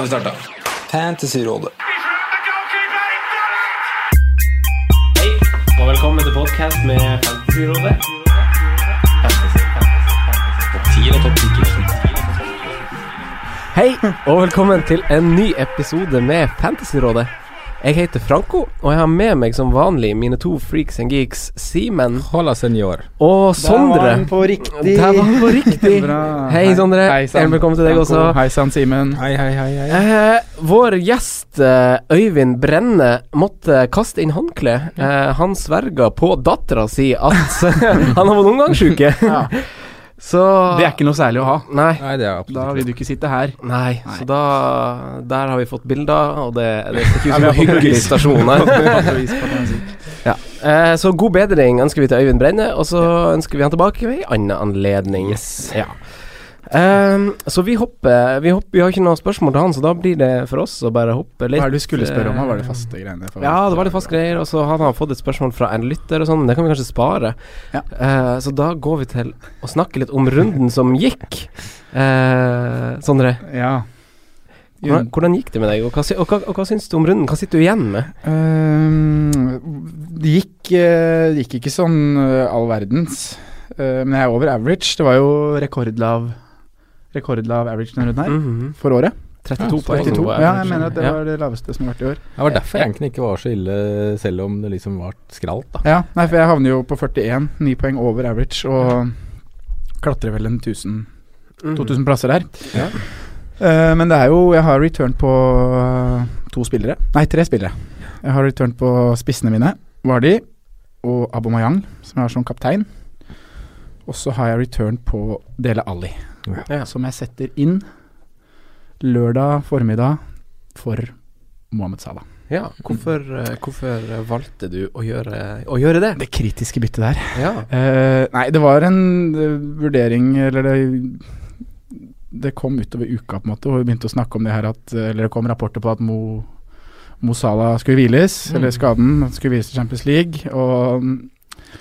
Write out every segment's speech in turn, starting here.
Nå har vi starta. Fantasyrådet. Hei, og velkommen til podkast med Fantasyrådet. Fantasy, fantasy, fantasy. Topp 10 og topp 10 Hei, og velkommen til en ny episode med Fantasyrådet. Jeg heter Franco, og jeg har med meg som vanlig mine to freaks and geeks, Simen Hola, senor. og Sondre. Der var han på riktig. Der var han på riktig. Bra. Hei, Sondre. Hei, sann. Hjertelig velkommen til deg Franco. også. Hei sann, Simen. Hei, hei, hei. hei. Eh, vår gjest eh, Øyvind Brenne måtte kaste inn håndkle. Eh, han sverga på dattera si at han har vært omgangssjuke. Ja. Så Det er ikke noe særlig å ha. Nei. Nei, det er absolutt Da vil du ikke sitte her. Nei, Nei. så da Der har vi fått bilder, og det, det ser ikke ut som en hyggelig stasjon her. Er syk. ja. eh, så god bedring ønsker vi til Øyvind Brenne, og så ønsker vi han tilbake ved en annen anledning. Ja. Ehm, så vi hopper, vi hopper Vi har ikke noe spørsmål til han, så da blir det for oss å bare hoppe litt. Hva er det du skulle spørre om? Hva var det eh, faste greiene? Ja, det var litt faste greier, og så hadde han fått et spørsmål fra en lytter og sånn, det kan vi kanskje spare. Ja. Uh, så da går vi til å snakke litt om runden som gikk. Uh, Sondre, Ja. hvordan, hvordan gikk det med deg, og hva, og, hva, og hva syns du om runden? Hva sitter du igjen med? Ehm, det gikk, uh, gikk ikke sånn eh, all verdens. Men jeg er over average. Det var jo rekordlav Rekordlav average denne runden her. Mhm. For året. 32 ja, 32. Ja, jeg mener at det Ja. var det laveste som har vært i år. Det var derfor egentlig ikke var så ille, selv om det liksom var skralt, da. Ja, nei, for jeg havner jo på 41, 9 poeng over average, og klatrer vel en 1000 Mhm. 2000 plasser der. Ja. Uh, men det er jo Jeg har return på eh, to spillere. Nei, tre spillere. Jeg har return på spissene mine, Vardi og Abomayang, som jeg har som kaptein. Og så har jeg return på Dele Alli, Ja. som jeg setter inn lørdag formiddag for Mohammed Salah. ja. Hvorfor, eh, hvorfor valgte du å gjøre, å gjøre det? Det kritiske byttet der. Ja. Uh, nei, det var en eh, vurdering Eller det Det kom utover uka, på en måte, og vi begynte å snakke om det her at Eller det kom rapporter på at Mo, Mo Salah skulle hviles, Mm. eller skaden. Skulle hviles til Champions League, og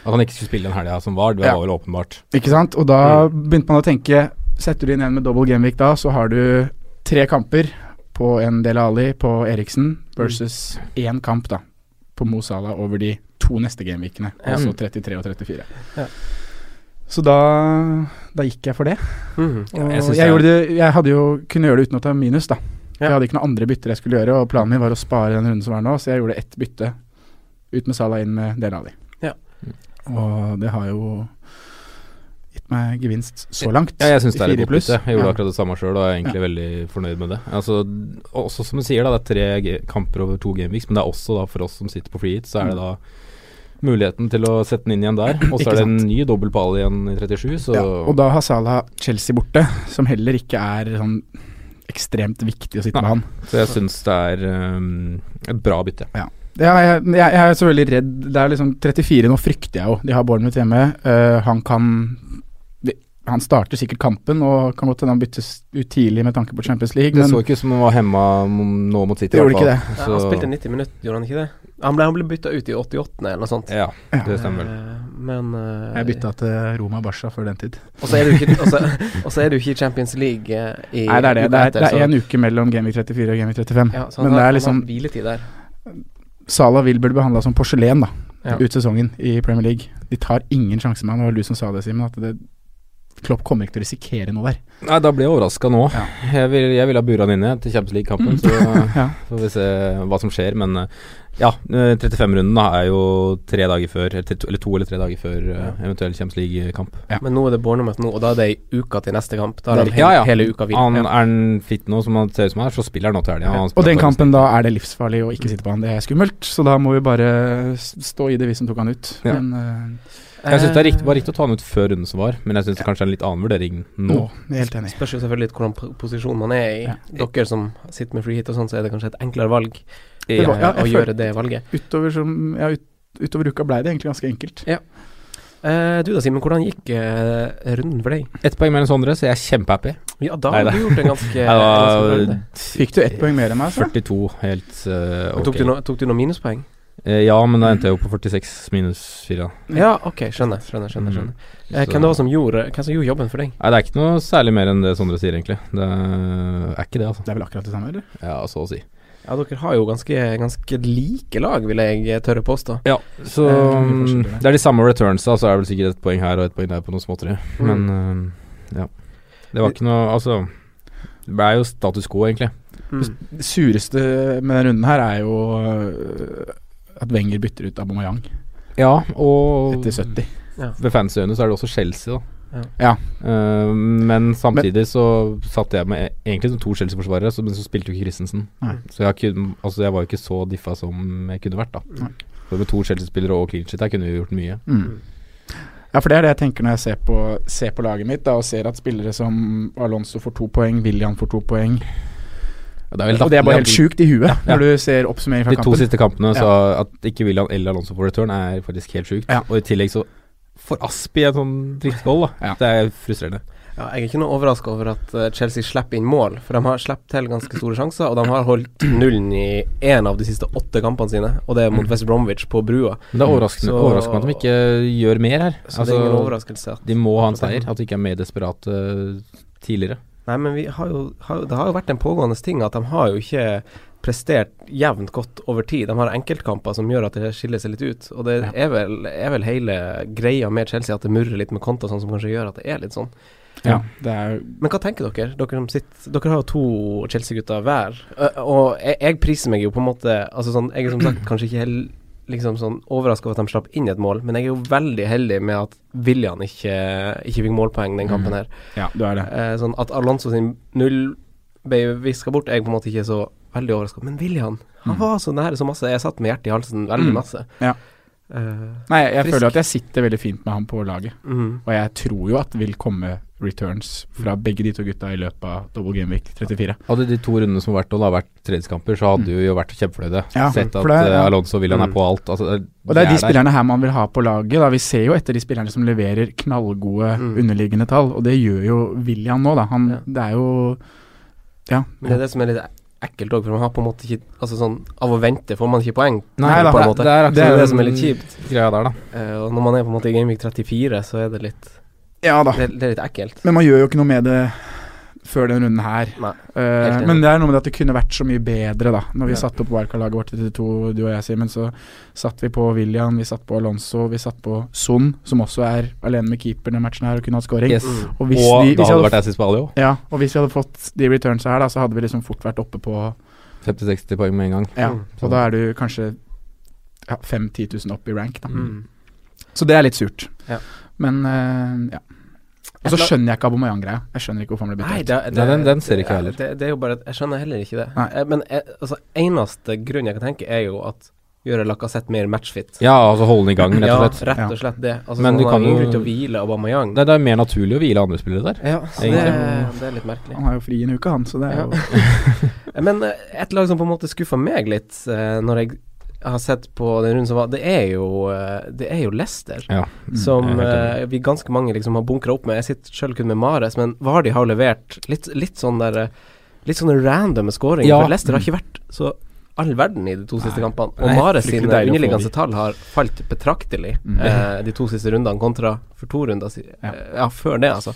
At han ikke skulle spille den helga som var, det Ja. var vel åpenbart. Ikke sant? Og da begynte man å tenke Setter du inn en med double gameweek da, så har du tre kamper på en Del Ali på Eriksen versus én kamp da på Mo Salah over de to neste gameweekene, mm. altså 33 og 34. Ja. Så da, da gikk jeg for det. Mhm. Og jeg jeg, jeg, det er- jeg jo kunne gjøre det uten å ta minus, da. Ja. Jeg hadde ikke noen andre bytter jeg skulle gjøre, og planen min var å spare den runden som var nå, så jeg gjorde ett bytte. Ut med Salah, inn med Del Ali. Ja. Og det har jo meg gevinst så langt. Ja, jeg syns det er et godt bytte. Jeg gjorde Ja. akkurat det samme sjøl og er egentlig veldig fornøyd med det. Altså, også som du sier, da, det er tre kamper over to gameweeks, men det er også da for oss som sitter på free hit, så er det da muligheten til å sette den inn igjen der. Og så er det en ny dobbel pall igjen i 37, så Ja, og da har Salah Chelsea borte, som heller ikke er sånn ekstremt viktig å sitte Nei. med han. Så jeg syns det er um, et bra bytte. Ja, jeg, jeg, jeg er selvfølgelig redd. Det er liksom 34 nå, frykter jeg jo. De har Bournemouth hjemme. Uh, han kan Han starter sikkert kampen og kan godt hende han byttes ut tidlig med tanke på Champions League, Det men så ikke ut som han var hemma nå mot City. Det gjorde ikke det. Ja, Så- han spilte 90 minutter, gjorde han ikke det? Han ble, han ble bytta ut i 88. eller noe sånt. Ja, det stemmer. Eh, Men eh, jeg bytta til Roma Barca før den tid. Og så er du ikke, og så- er du ikke i Champions League eh, i Nei, det er det. Det er, det er en uke mellom Gameweek 34 og Gameweek 35. ja, så han men det er liksom hviletid der. Salah vil bli behandla som porselen da Ja. ut sesongen i Premier League. De tar ingen sjanse med han. Det var du som sa det, Simen. At det, Klopp kommer ikke til å risikere noe der. Nei, da blir jeg overraska nå. Ja. Jeg vil, jeg vil ha bura han inne til Champions League-kampen, så Ja. får vi se hva som skjer. Men eh, ja, eh, 35-runden da er jo tre dager før, eller to, eller to eller tre dager før ja. eventuell Champions League-kamp. Men nå er det Bournemouth nå, og da er det ei uke til neste kamp. Da er Det han er hele, Ja, ja. hele uka hvil. Han, Er han fit nå, som han ser ut som han er, så spiller han nå til helga. Og den kampen da er det livsfarlig å ikke sitte på han. Det er skummelt, så da må vi bare stå i det, vi som tok han ut. Ja. Men eh, Jeg syns det er riktig, var riktig å ta den ut før runden som var, men jeg syns ja. det er en litt annen vurdering nå. No, helt enig. Spørs jo selvfølgelig litt hvordan po- posisjon man er i. Ja. Dere som sitter med free hit og sånn, så er det kanskje et enklere valg Det var- ja, eh, å jeg gjøre det valget. Utover, som, ja, ut, utover uka ble det egentlig ganske enkelt. Eh, du da, Simen, hvordan gikk uh, runden for deg? Ett poeng mer enn Sondre, så jeg er kjempehappy. Ja, da har du gjort en ganske. Fikk du ett poeng mer enn meg, så? 42, helt uh, ok. Tok du, no, tok du noen minuspoeng? Eh, ja, men da endte jeg jo på 46 minus 4. Ja, ok, skjønner. skjønner, skjønner, skjønner. Eh, hvem det var som gjorde, hvem som gjorde jobben for deg? Nei, det er ikke noe særlig mer enn det Sondre sier, egentlig. Det er ikke det, altså. Det er vel akkurat det samme, eller? Ja, så å si. Ja, dere har jo ganske, ganske like lag, vil jeg tørre påstå. Ja, så mm, på det. er de samme returnsa, så er det vel sikkert et poeng her og et poeng der på noe småtteri. Mm. Men uh, ja. Det var ikke noe Altså, det ble jo status quo, egentlig. Mm. Det sureste med denne runden her er jo at Wenger bytter ut Aubameyang Ja, og etter 70. ved fansøyene så er det også Chelsea, da. Ja. Uh, men samtidig så satt jeg med egentlig som to Chelsea-forsvarere, men så spilte jo ikke Christensen. Nei. Så jeg, kunne, altså jeg var jo ikke så diffa som jeg kunne vært, da. Nei. For med to Chelsea-spillere og clean shit, der kunne vi gjort mye. Mm. Ja, for det er det jeg tenker når jeg ser på, ser på laget mitt da, og ser at spillere som Alonso får to poeng, William får to poeng. Ja, det er og det er bare helt sjukt i huet Ja, ja. når du ser oppsummering fra De to kampen. siste kampene, så at ikke William eller Alonso får return, er faktisk helt sjukt. Ja. Og i tillegg så får Aspi en sånn drittgoal, da. Ja. Det er frustrerende. Ja, jeg er ikke noe overraska over at eh, Chelsea slipper inn mål, for de har sluppet til ganske store sjanser, og de har holdt nullen i én av de siste åtte kampene sine, og det er mot Mm. West Bromwich på brua. Men det er overraskende, Så- overraskende at de ikke gjør mer her. Så det er ingen overraskelse at de må ha en seier. At de ikke er mer desperate tidligere. Nei, men vi har jo, har, det har jo vært en pågående ting at de har jo ikke prestert jevnt godt over tid. De har enkeltkamper som gjør at det skiller seg litt ut. Og det er, vel, er vel hele greia med Chelsea at det murrer litt med konto, sånn som kanskje gjør at det er litt sånn. Ja, det er Men hva tenker dere? Dere, sitter, dere har jo to Chelsea-gutter hver. Og jeg, jeg priser meg jo på en måte Altså sånn, Jeg er som sagt kanskje ikke helt liksom sånn overraska over at de slapp inn et mål, men jeg er jo veldig heldig med at William ikke, ikke fikk målpoeng den kampen her. Ja, du er det. Eh, sånn at Alonso sin null ble viska bort, er jeg på en måte ikke så veldig overraska. Men William, han Mm. var så nære så masse. Jeg satt med hjertet i halsen veldig Mm. masse. Ja. Eh, Nei, jeg jeg føler at jeg sitter veldig fint med han på laget. Mhm. Og jeg tror jo at det vil komme returns fra begge de to gutta i løpet av double game week 34. Hadde de to rundene som har vært, og det har vært tredjeskamper, så hadde du jo vært kjempefornøyde. Mm. Ja, Sett at det- eh, ja. Alonso og William Mm. er på alt. Altså, det- Og det er de der. spillerne her man vil ha på laget. Da. Vi ser jo etter de spillerne som leverer knallgode Mm. underliggende tall, og det gjør jo William nå, da. Han, Ja. Det er jo Ja. Men det er det som er litt ekkelt òg, for man har på en måte ikke Altså sånn Av å vente får man ikke poeng. Nei, da, på en det, måte. det er Det er det som er litt kjipt. greia der, da. Uh, og når man er på en måte i Gameweek 34, så er det litt Ja da. det, det er litt ekkelt. Men man gjør jo ikke noe med det før den runden her. Nei. uh, men det er noe med at det kunne vært så mye bedre, da. Når vi Ja. satte opp wildcard-laget vårt til to, du og jeg, Simen, så satt vi på William, vi satt på Alonso, vi satt på Son, som også er alene med keeper denne matchen her og kunne hatt scoring. Yes. Og hvis og de- hvis da hadde det vært assist på alle, jo. Ja, og hvis vi hadde fått de returnsa her, da, så hadde vi liksom fort vært oppe på 50-60 poeng med en gang. Ja, Mm. og da er du kanskje ja, 5000-10 000 opp i rank, da. Mm. Så det er litt surt. Ja. Men uh, ja. Og så skjønner jeg ikke Aubameyang-greia. Jeg skjønner ikke hvorfor han ble bytta ut. det, Nei, den- den ser ikke heller. Det, det er jo bare at Jeg skjønner heller ikke det. Nei. Men altså, eneste grunn jeg kan tenke, er jo at gjøre Lacassette mer matchfit. Ja, altså holde den i gang, rett og slett. Ja, rett og slett det. Altså, Men sånn, du kan jo- grunn til å hvile Aubameyang. Det, det er mer naturlig å hvile andre spillere der. Ja, så det, det er litt merkelig. Han har jo fri en uke, han, så det er Ja. jo Men eh, et lag som på en måte skuffa meg litt eh, når jeg har sett på den runden som var, det er jo, eh, det er jo Leicester. Ja. Som jeg er eh, vi ganske mange liksom har bunkra opp med. Jeg sitter sjøl kun med Mares, men Vardi har levert litt, litt sånn der eh, Litt sånne randome skåringer. Ja. For Leicester har ikke vært så all verden i de to siste Nei. kampene. Og Nei, Mares sine underliggende tall har falt betraktelig Mm. eh, de to siste rundene, kontra for to runder Ja. eh, ja, før det, altså.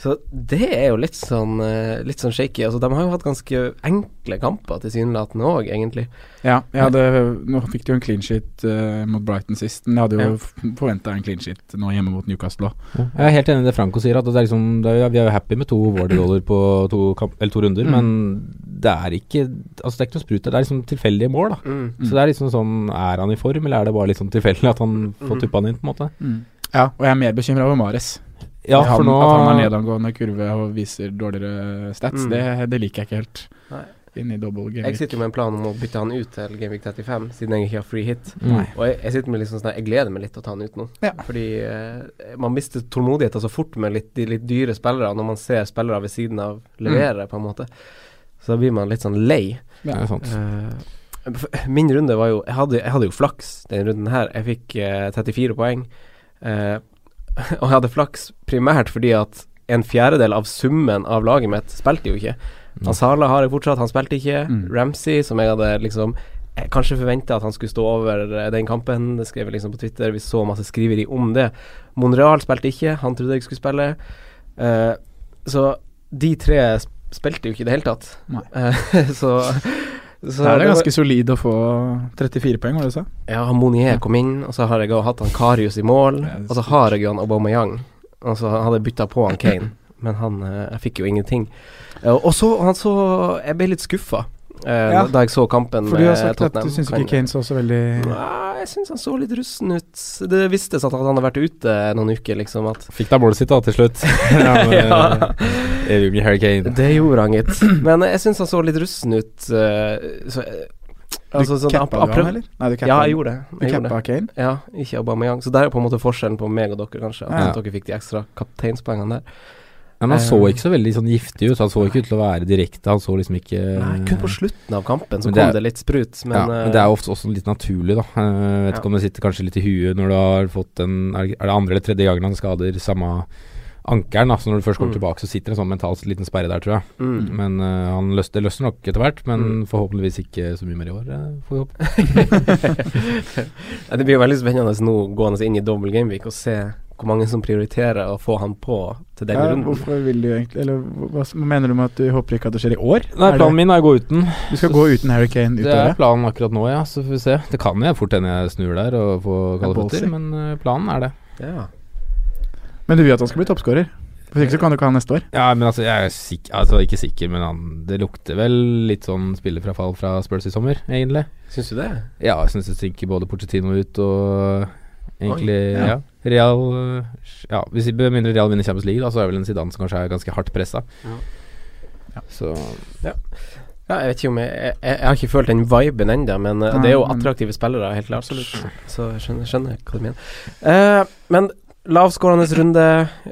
Så det er jo litt sånn, eh, litt sånn shaky. Altså, de har jo hatt ganske enkle kamper tilsynelatende òg, egentlig. Ja, hadde, nå fikk de jo en clean sheet uh, mot Brighton sist, men jeg hadde jo Ja. forventa en clean sheet nå hjemme mot Newcastle òg. Jeg er helt enig i det Franco sier, at det er liksom, det er, vi er jo happy med to Wardy-goller på to, kamp, eller to runder, Mm. men det er ikke Altså det er ikke noe sprut der, det er liksom tilfeldige mål, da. Mm. Så det er liksom sånn Er han i form, eller er det bare litt sånn tilfeldig at han får Mm. tuppa han inn, på en måte? Ja, og jeg er mer bekymra over Mares. Ja, han, for nå At han har nedadgående kurve og viser dårligere stats, Mm. det, det liker jeg ikke helt. Nei. Double game Jeg sitter med en plan om å bytte han ut til Gameweek 35, siden jeg ikke har free hit. Nei. Og jeg, jeg sitter med liksom sånn Jeg gleder meg litt til å ta han ut nå. Ja. Fordi eh, man mister tålmodigheten så fort med litt, de litt dyre spillere, når man ser spillere ved siden av levere, på en måte. Så da blir man litt sånn lei. Det er sant. Eh, min runde var jo jeg hadde, jeg hadde jo flaks den runden her. Jeg fikk eh, 34 poeng. Eh, og jeg hadde flaks primært fordi at en fjerdedel av summen av laget mitt spilte jo ikke. Han Sala har jeg fortsatt, han spilte ikke. Mm. Ramsey, som jeg hadde liksom jeg kanskje forventa at han skulle stå over eh, den kampen. Det skrev jeg liksom på Twitter. Vi så masse skriveri om det. Monreal spilte ikke, han trodde jeg skulle spille. Uh, så de tre spilte jo ikke i det hele tatt. Nei. Eh, så så det er det var- ganske solid å få 34 poeng, var det du sa? ja, Monier kom inn, og så har jeg hatt han Karius i mål. Og så har jeg jo han Aubameyang. Og så hadde jeg bytta på han Kane, men han eh, Jeg fikk jo ingenting. Eh, og så, han så Jeg ble litt skuffa Ja. da jeg så kampen med Tottenham. For du har med sagt at du syns ikke Kane så så veldig Nei, jeg syns han så litt russen ut. Det vistes at han hadde vært ute noen uker, liksom. At Fikk da målet sitt da, til slutt. ja, men, Ja. Evig det gjorde han, gitt. Men jeg syns han så litt russen ut. eh, så, eh, altså, Du sånn, cappa han- du eller? Nei, du cappa Ja, jeg gjorde det. Du Jeg gjorde cappa Kane? Ja, ikke Aubameyang. Så der er på en måte forskjellen på meg og dere, kanskje. At Ja. dere fikk de ekstra kapteinspoengene der. Ja, men han så Eh, ikke så veldig sånn giftig ut. Han så ikke ut til å være direkte. Han så liksom ikke Nei, kun på slutten av kampen så det, kom det litt sprut, men, ja, men eh, det er jo ofte også litt naturlig, da. Jeg vet Ja. ikke om det sitter kanskje litt i huet når du har fått en Er det andre eller tredje gangen han skader samme ankelen, da. Så når du først kommer Mm. tilbake, så sitter det en sånn mental liten sperre der, tror jeg. mm. Men uh, han løs, det løsner nok etter hvert, men Mm. forhåpentligvis ikke så mye mer i år, eh, får vi håpe. Det blir jo veldig spennende nå gående inn i dobbel gameweek, og se hvor mange som prioriterer å få han på til den Ja, runden. hvorfor vil du egentlig Eller hva, mener du med at du håper ikke at det skjer i år? Nei, planen min er å gå uten. du skal gå uten Harry Kane utover? Det er planen akkurat nå, ja. Så får vi se. Det kan jeg fort hende jeg snur der og får kalde er føtter, men eh, planen er det. Ja. Men du vil at han skal bli toppskårer? Hvis ikke så kan du ikke ha neste år. Ja, men altså, jeg er sikker Altså, ikke sikker, men han Det lukter vel litt sånn spillerfrafall fra Spurs i sommer, egentlig. Syns du det? Ja, jeg syns det stinker både Porcettino ut og egentlig Oi, ja. ja. Real Ja, hvis vi begynner mindre Real vinner Champions League, da, så er vel en Zidane som kanskje er ganske hardt pressa. Ja. Så Ja, jeg vet ikke om jeg Jeg, jeg har ikke følt den viben ennå, men uh, det er jo attraktive spillere, helt klart. Så jeg skjønner, skjønner hva du mener. Uh, men lavskårende runde.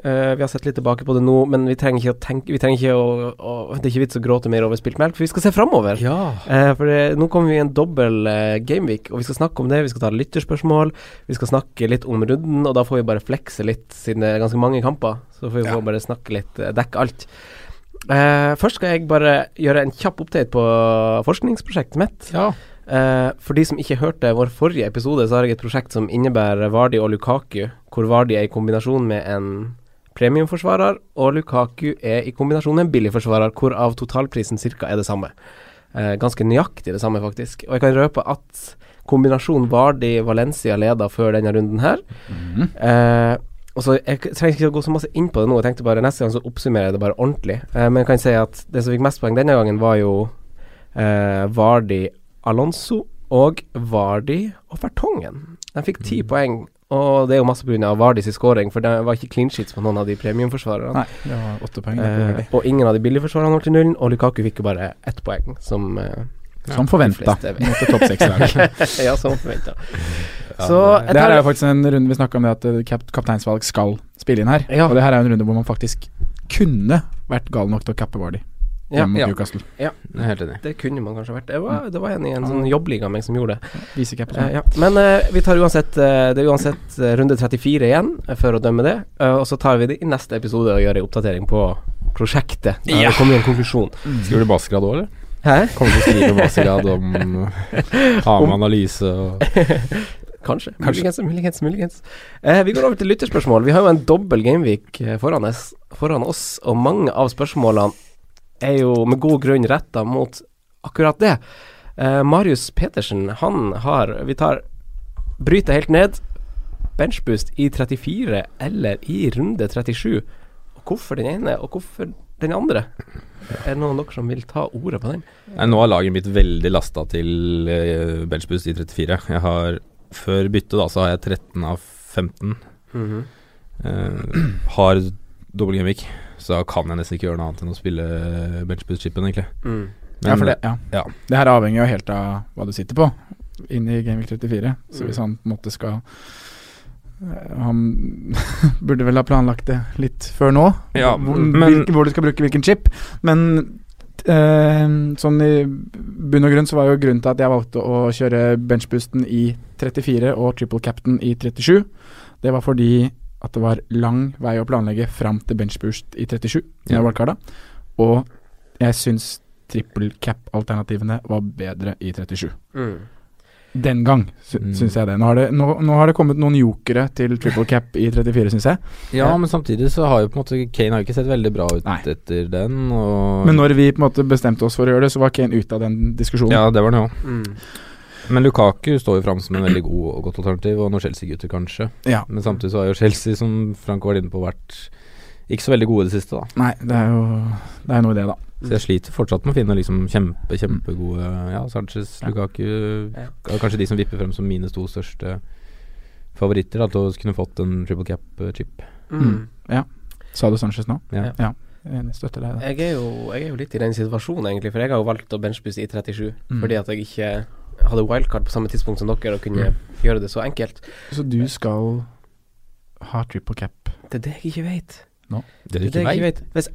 Uh, vi har sett litt tilbake på det nå, men vi trenger ikke å tenke Vi trenger ikke å, å Det er ikke vits å gråte mer over spilt melk, for vi skal se framover. Ja. Uh, for det, nå kommer vi i en dobbel uh, gameweek, og vi skal snakke om det. Vi skal ta lytterspørsmål. Vi skal snakke litt om runden, og da får vi bare flekse litt, siden det er ganske mange kamper. Så får vi Ja. bare snakke litt, eh, dekke alt. Eh, først skal jeg bare gjøre en kjapp update på forskningsprosjektet mitt. ja. Eh, for de som ikke hørte vår forrige episode, så har jeg et prosjekt som innebærer Vardi og Lukaku, hvor Vardi er i kombinasjon med en premiumforsvarer, og Lukaku er i kombinasjon med en billigforsvarer, hvorav totalprisen ca. er det samme. Uh, ganske nøyaktig det samme, faktisk. Og jeg kan røpe at kombinasjonen Vardi-Valencia leder før denne runden her. Eh, og så Jeg trenger ikke å gå så masse inn på det nå, jeg tenkte bare neste gang så oppsummerer jeg det bare ordentlig. Eh, men jeg kan si at det som fikk mest poeng denne gangen, var jo eh, Vardi Alonso og Vardi og Fertongen. De fikk ti poeng, og det er jo masse pga. Vardis scoring, for det var ikke clean sheets på noen av de premiumforsvarerne. Nei, det var åtte poeng. Eh, og ingen av de billigforsvarerne holdt til nullen, og Lukaku fikk jo bare ett poeng, som eh, Som forventa. Ja, som forventa. Ja, Så det her er jo faktisk en runde vi snakka om det at eh, kap kapteinsvalg skal spille inn her. Ja. Og det her er jo en runde hvor man faktisk kunne vært gal nok til å cappe Vardy Ja, mot ja. Newcastle. Jeg er helt enig. Det kunne man kanskje vært. Det var, det var en i en sånn jobbliga meg som gjorde det. Visecapp og Eh, sånn. ja. Men eh, vi tar uansett eh, Det er uansett eh, runde 34 igjen eh, for å dømme det. Og så tar vi det i neste episode og gjør en oppdatering på prosjektet. Da Ja. det kommer en konklusjon. Skriver du mastergrad òg, eller? Hæ? Kommer du til å skrive mastergrad om Ha med analyse og Kanskje. Muligens, muligens, muligens. Eh, vi går over til lytterspørsmål. Vi har jo en dobbel gameweek foran oss, foran oss, og mange av spørsmålene er jo med god grunn retta mot akkurat det. Eh, Marius Petersen, han har Vi tar Bryter helt ned. Benchboost i 34 eller i runde 37. Og hvorfor den ene, og hvorfor den andre? Er det noen av dere som vil ta ordet på den? Nei, nå har laget mitt veldig lasta til uh, benchboost i 34. Jeg har Før byttet da, så har jeg 13 av 15. Mm -hmm. uh, har dobbel gameweek, så kan jeg nesten ikke gjøre noe annet enn å spille benchboost-chipen, egentlig. Mm. Men, ja, for det, ja. ja. det her avhenger jo helt av hva du sitter på inn i Gameweek 34. Så hvis han på en måte skal han burde vel ha planlagt det litt før nå, ja, hvor, men, hvilke, hvor du skal bruke hvilken chip. Men eh, sånn i bunn og grunn så var jo grunnen til at jeg valgte å kjøre benchboosten i 34 og triple captain i 37, det var fordi at det var lang vei å planlegge fram til benchboost i 37, ja. Wildcarda, og jeg syns triple cap-alternativene var bedre i 37. Mm. Den gang, sy mm. syns jeg det. Nå har det, nå, nå har det, kommet noen jokere til triple cap i 34, syns jeg. Ja, ja, men samtidig så har jo på en måte Kane har jo ikke sett veldig bra ut Nei. etter den. men når vi på en måte bestemte oss for å gjøre det, så var Kane ute av den diskusjonen. Ja, det var det òg. Mm. Men Lukaku står jo fram som en veldig god og godt alternativ, og noen Chelsea-gutter kanskje. Ja. Men samtidig så har jo Chelsea, som Frank var inne på, vært ikke så veldig gode i det siste, da. Nei, det er jo Det er noe i det, da. Så jeg sliter fortsatt med å finne liksom kjempe, kjempegode Ja, Sanchez, Lukaku ja. Kanskje de som vipper frem som mine to største favoritter, da, til å kunne fått en triple cap-chip. Mm. mm. Ja. Sa du Sanchez nå? Ja. ja. Jeg støtter deg. Jeg er, jo, jeg er jo litt i den situasjonen, egentlig, for jeg har jo valgt å benchbusse i 37 mm. fordi at jeg ikke hadde wildcard på samme tidspunkt som dere og kunne mm. gjøre det så enkelt. Så du skal ha triple cap? Det er det jeg ikke vet. No. Det du ikke, ikke vet. Hvis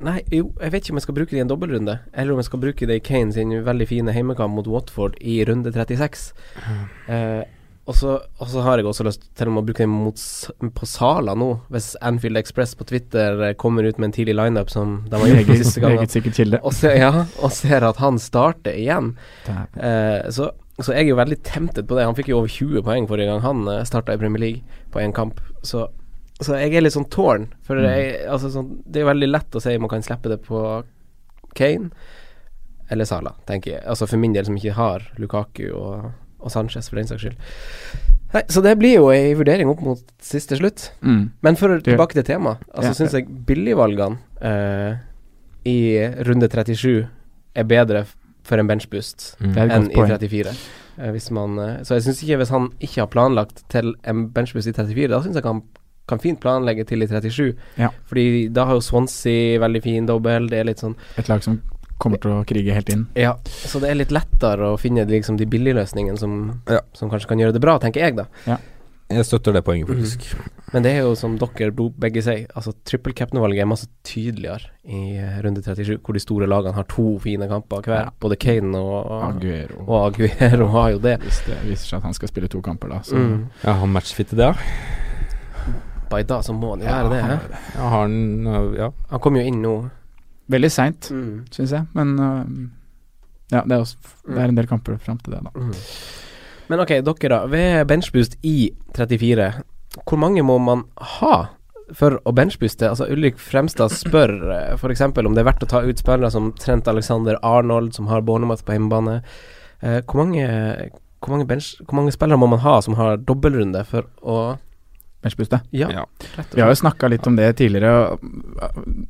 nei, jo, jeg vet ikke om jeg skal bruke det i en dobbeltrunde, eller om jeg skal bruke det i Kane sin veldig fine heimekamp mot Watford i runde 36. Mm. Eh, og så, har jeg også lyst til å bruke den mot, på Sala nå, hvis Anfield Express på Twitter eh, kommer ut med en tidlig lineup som de har gjort siste gang. Og, ser, ja, og ser at han starter igjen. Eh, så, så, jeg er jo veldig temptet på det. Han fikk jo over 20 poeng forrige gang han eh, starta i Premier League på én kamp. Så så jeg er litt sånn tårn. For mm. jeg, altså, sånn, det er veldig lett å si man kan slippe det på Kane eller Sala, tenker jeg. Altså for min del som ikke har Lukaku og, og Sanchez, for den saks skyld. Nei, så det blir jo ei vurdering opp mot siste slutt. Mm. Men for tilbake til temaet, altså ja, syns jeg billigvalgene uh, i runde 37 er bedre for en benchboost mm. enn i 34. Uh, hvis man, uh, så jeg syns ikke hvis han ikke har planlagt til en benchboost i 34, da syns jeg han kan fint planlegge til i 37. Ja. Fordi da har jo Swansea veldig fin dobbel. Det er litt sånn Et lag som kommer til å krige helt inn. Ja, så det er litt lettere å finne liksom de billigløsningene som, ja. som kanskje kan gjøre det bra, tenker jeg, da. Ja. Jeg støtter det poenget, faktisk. Mm. Men det er jo som dere begge sier, altså trippel cap-valget er masse tydeligere i eh, runde 37, hvor de store lagene har to fine kamper hver. Ja. Både Kane og Aguero. Og Aguero har jo det. Hvis det viser seg at han skal spille to kamper, da, så mm. Ja, han matchfitter det, ja i dag, så må han jo være det. Han, ja, han, ja. han kom jo inn nå. Veldig seint, mm. syns jeg. Men uh, ja, det er, også, det er, en del kamper fram til det, da. Mm. Men ok, dere da. Ved benchboost i 34, hvor mange må man ha for å benchbooste? Altså Ulrik Fremstad spør uh, f.eks. om det er verdt å ta ut spillere som Trent Alexander Arnold, som har Bornemat på hjemmebane. Uh, hvor, mange, hvor, mange bench, hvor mange spillere må man ha som har dobbeltrunde for å benchbooste. Ja, ja. Vi har jo snakka litt om det tidligere.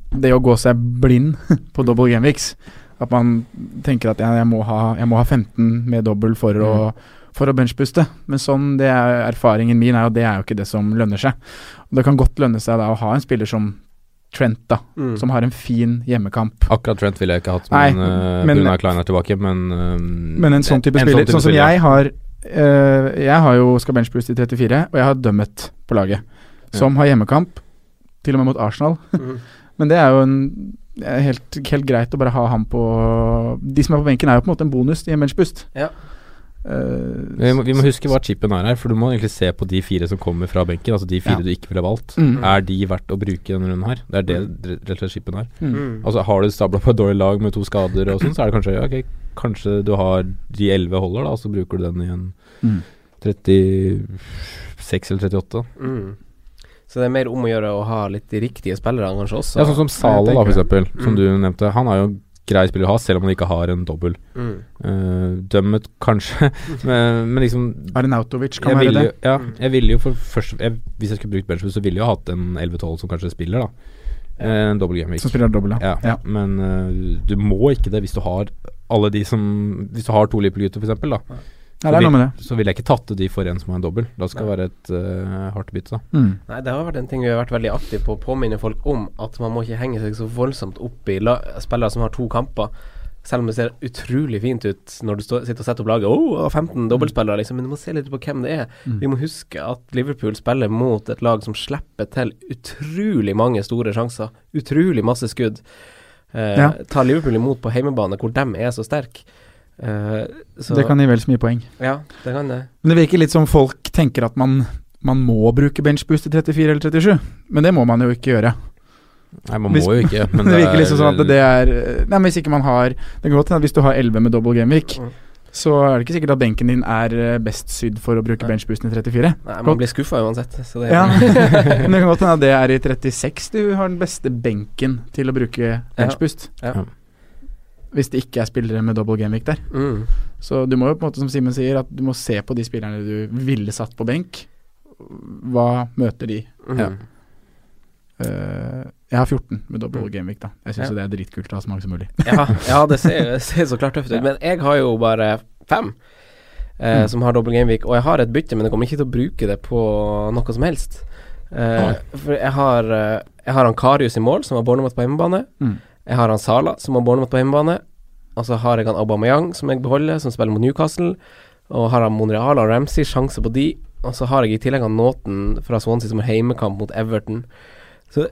Det å gå seg blind på double gameweeks. At man tenker at jeg, må, ha, jeg må ha 15 med dobbel for, mm. å, for å benchbuste. Men sånn det er erfaringen min er jo det er jo ikke det som lønner seg. Og det kan godt lønne seg da å ha en spiller som Trent, da, mm. som har en fin hjemmekamp. Akkurat Trent ville jeg ikke hatt, men, Nei, uh, men, Klein er tilbake. Men, uh, men en sånn type en spiller, sånn, type sånn som spiller. jeg har uh, Jeg har jo skal benchbooste i 34, og jeg har Dømmet på laget, som har hjemmekamp, til og med mot Arsenal. Mm. Men det er jo en helt, helt, greit å bare ha ham på De som er på benken, er jo på en måte en bonus i en benchboost. Ja. Uh, vi, må, vi, må, huske hva chipen er her, for du må egentlig se på de fire som kommer fra benken. Altså de fire ja. du ikke ville valgt. Mm. Er de verdt å bruke denne runden her? Det er det mm. rett og slett chipen er. Mm. mm. Altså Har du stabla på et dårlig lag med to skader og sånn, så er det kanskje Ok, kanskje du har de elleve holder, da, og så bruker du den i en mm 36 eller 38. Mm. Så det er mer om å gjøre å ha litt de riktige spillerne kanskje også. Ja, sånn som Sala, da, for eksempel, som Mm. du nevnte. Han er jo grei spiller å ha, selv om han ikke har en dobbel. Mm. Uh, dømmet kanskje, men, men liksom Arnautovic kan være det. jo- Ja, jeg ville jo for først jeg, Hvis jeg skulle brukt benchboost, så ville jeg jo hatt en 11-12 som kanskje spiller, da. Eh, En dobbel gameweek. Som spiller dobbel, ja. ja. Ja. Men uh, du må ikke det hvis du har alle de som Hvis du har to Liverpool-gutter, f.eks., da. Ja, det er noe med det. Så ville jeg ikke tatt de for en som har en dobbel. Da skal det være et uh, hardt bytte, da. Mm. Nei, det har vært en ting vi har vært veldig aktive på å påminne folk om, at man må ikke henge seg så voldsomt opp i la spillere som har to kamper. Selv om det ser utrolig fint ut når du står, sitter og setter opp laget. Oh, 15 dobbeltspillere, liksom. Men du må se litt på hvem det er. Mm. Vi må huske at Liverpool spiller mot et lag som slipper til utrolig mange store sjanser. Utrolig masse skudd. Eh, Ja. Tar Liverpool imot på heimebane, hvor de er så sterke. Eh, så- Det kan gi vel så mye poeng. Ja, det kan det. Men det virker litt som folk tenker at man, man må bruke benchboost i 34 eller 37. Men det må man jo ikke gjøre. Nei, man Hvis- må jo ikke, men det, det virker er- liksom sånn at det er Nei, men hvis ikke man har Det kan godt hende at hvis du har 11 med double gameweek, Mm. så er det ikke sikkert at benken din er eh, best sydd for å bruke benchboosten i 34. Nei, man blir skuffa uansett. Så det Ja, men det kan godt hende at det er i 36 du har den beste benken til å bruke benchboost. Ja. Ja. Hvis det ikke er spillere med double gameweek der. Mm. Så du må jo på en måte, som Simen sier, at du må se på de spillerne du ville satt på benk. Hva møter de? Mm. Ja. Uh, jeg har 14 med double Mm. gameweek, da. Jeg syns Ja. det er dritkult å ha så mange som mulig. ja, ja, det ser, ser så klart tøft ut. Men jeg har jo bare fem eh, Mm. som har dobbel gameweek, og jeg har et bytte, men jeg kommer ikke til å bruke det på noe som helst. Eh, for jeg har, eh, jeg har Karius i mål, som har Bournemouth på hjemmebane. Mm. Jeg har han Sala, som har Bournemouth på hjemmebane. Og så har jeg han Aubameyang, som jeg beholder, som spiller mot Newcastle. Og har han Monreal og Ramsey, sjanse på de. Og så har jeg i tillegg han Nåten fra Swansea, som har heimekamp mot Everton. Så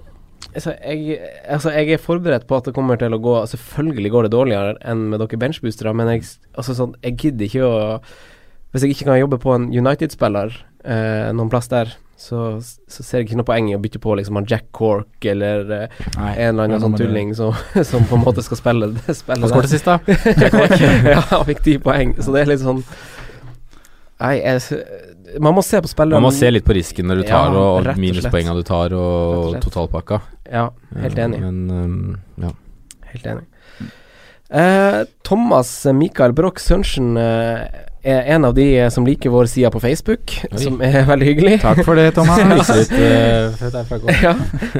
Altså jeg, altså, jeg er forberedt på at det kommer til å gå Selvfølgelig går det dårligere enn med dere benchboostere, men jeg, altså, sånn, jeg gidder ikke å Hvis jeg ikke kan jobbe på en United-spiller eh, noen plass der, så, så ser jeg ikke noe poeng i å bytte på liksom han Jack Cork eller uh, Nei, en eller er annen sånn tulling som, som på en måte skal spille, spille Han skåret sist, da? Jack Cork. ja, han fikk ti poeng, så det er litt sånn Nei, jeg, man må se på spilleren Man må se litt på risken når du tar, Ja, og, og slett. du tar, og og totalpakka. Ja, helt enig. Men um, ja. Helt enig. Uh, Thomas Mikael Broch Sørensen eh, er en av de eh, som liker vår side på Facebook, Oi. som er veldig hyggelig. Takk for det, Thomas. Litt, eh, ja,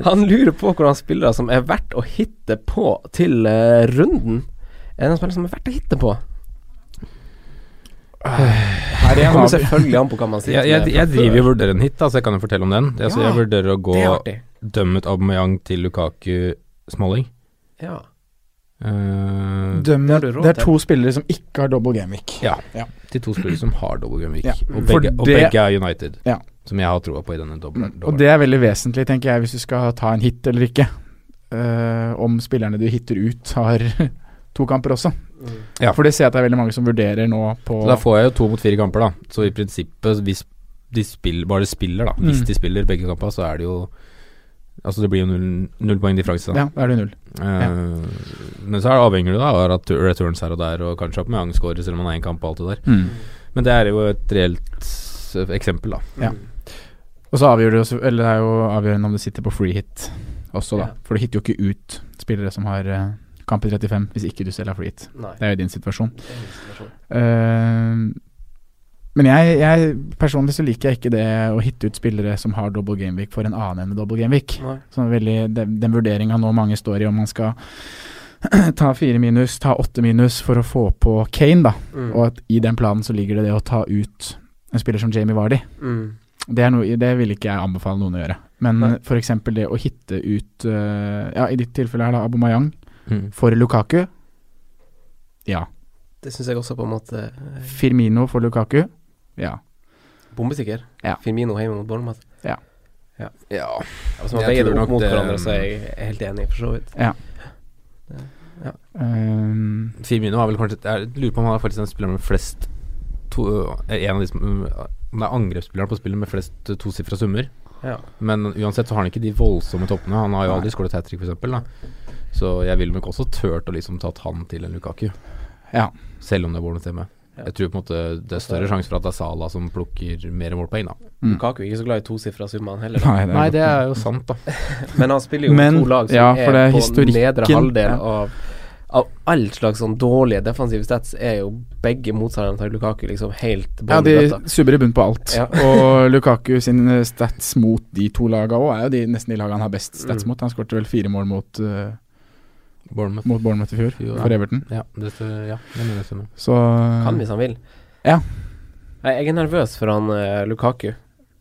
han lurer på hvordan spillere som er verdt å hitte på til uh, runden. Er det noen spillere som er verdt å hitte på? Her er Det kommer selvfølgelig an på hva man sier. Jeg, jeg, jeg driver jo og vurderer en hit, da, så jeg kan jo fortelle om den. Altså, Ja, jeg vurderer å gå dømmet Aubameyang til Lukaku Smalling. Ja. Eh, Dømme, Det det er til. to spillere som ikke har double gameweek. ja. Ja. Til to spillere som har double game week. Ja, Og, begge, og det- begge er United, Ja. som jeg har troa på i denne double. Mm. Og det er veldig vesentlig, tenker jeg, hvis du skal ta en hit eller ikke. Uh, om spillerne du hitter ut, har to kamper også. Ja. For det ser jeg at det er veldig mange som vurderer nå på Så da får jeg jo to mot fire kamper, da. Så i prinsippet, hvis de spiller, bare spiller, da. Hvis Mm. de spiller begge kamper, så er det jo Altså det blir jo null, null poeng differanse. Ja, da er det null. Eh, Men så er det avhengig da av at returns her og der, og kanskje opp med angstscorer selv om man har én kamp og alt det der. Mm. Men det er jo et reelt eksempel, da. Ja. Og så avgjør det Eller det er jo avgjørende om du sitter på free hit også, da. Ja. For du hitter jo ikke ut spillere som har eh, kamp i 35, hvis ikke du selv har free hit. Nei. Det er jo din situasjon. Det er min situasjon. Eh, men jeg, jeg personlig så liker jeg ikke det å hitte ut spillere som har double gameweek for en annen enn med double gameweek. Sånn veldig, den, den vurderinga nå mange står i om man skal ta fire minus, ta åtte minus for å få på Kane, da. Mm. Og at i den planen så ligger det det å ta ut en spiller som Jamie Vardy. Mm. Det, er noe, det vil ikke jeg anbefale noen å gjøre. Men for eksempel det å hitte ut uh, Ja, i ditt tilfelle her da Abomayang Mm. for Lukaku. Ja. Det syns jeg også på en måte Firmino for Lukaku. Ja. Bombesikker. Ja. Firmino hjemme mot Bournemouth. Ja. ja. Ja. Hvis man veier det opp mot det- hverandre, så er jeg helt enig, for så vidt. Ja. Ja. Um, Firmino har vel kanskje Jeg lurer på om han er faktisk den spilleren med flest to, eh, En av de som Om det er angrepsspilleren på spillet med flest tosifra summer. Ja. Men uansett så har han ikke de voldsomme toppene. Han har jo aldri skåret hat trick, f.eks. Så jeg ville nok også turt å liksom tatt han til en Lukaku. Ja. Selv om det er Bournemouth hjemme. Jeg tror på en måte det er større sjanse for at det er Sala som plukker mer målpoeng, da. Mm. Lukaku er ikke så glad i tosifra summene heller. Nei, det Nei, det er jo sant, da. Men han spiller jo Men, to lag som ja, er er på nedre halvdel ja. av Av all slags sånn dårlige defensive stats er jo begge motstanderne til Lukaku liksom helt Ja, de subber i bunn på alt. Ja. og Lukaku sin stats mot de to lagene òg er jo de, nesten de lagene han har best stats Mm. mot. Han skårte vel fire mål mot, uh, Bournemouth. mot Bournemouth i fjor, Jo, for Everton. Ja, det, ja, det mener jeg. Så Kan hvis han vil. Ja. Jeg er nervøs for han eh, Lukaku.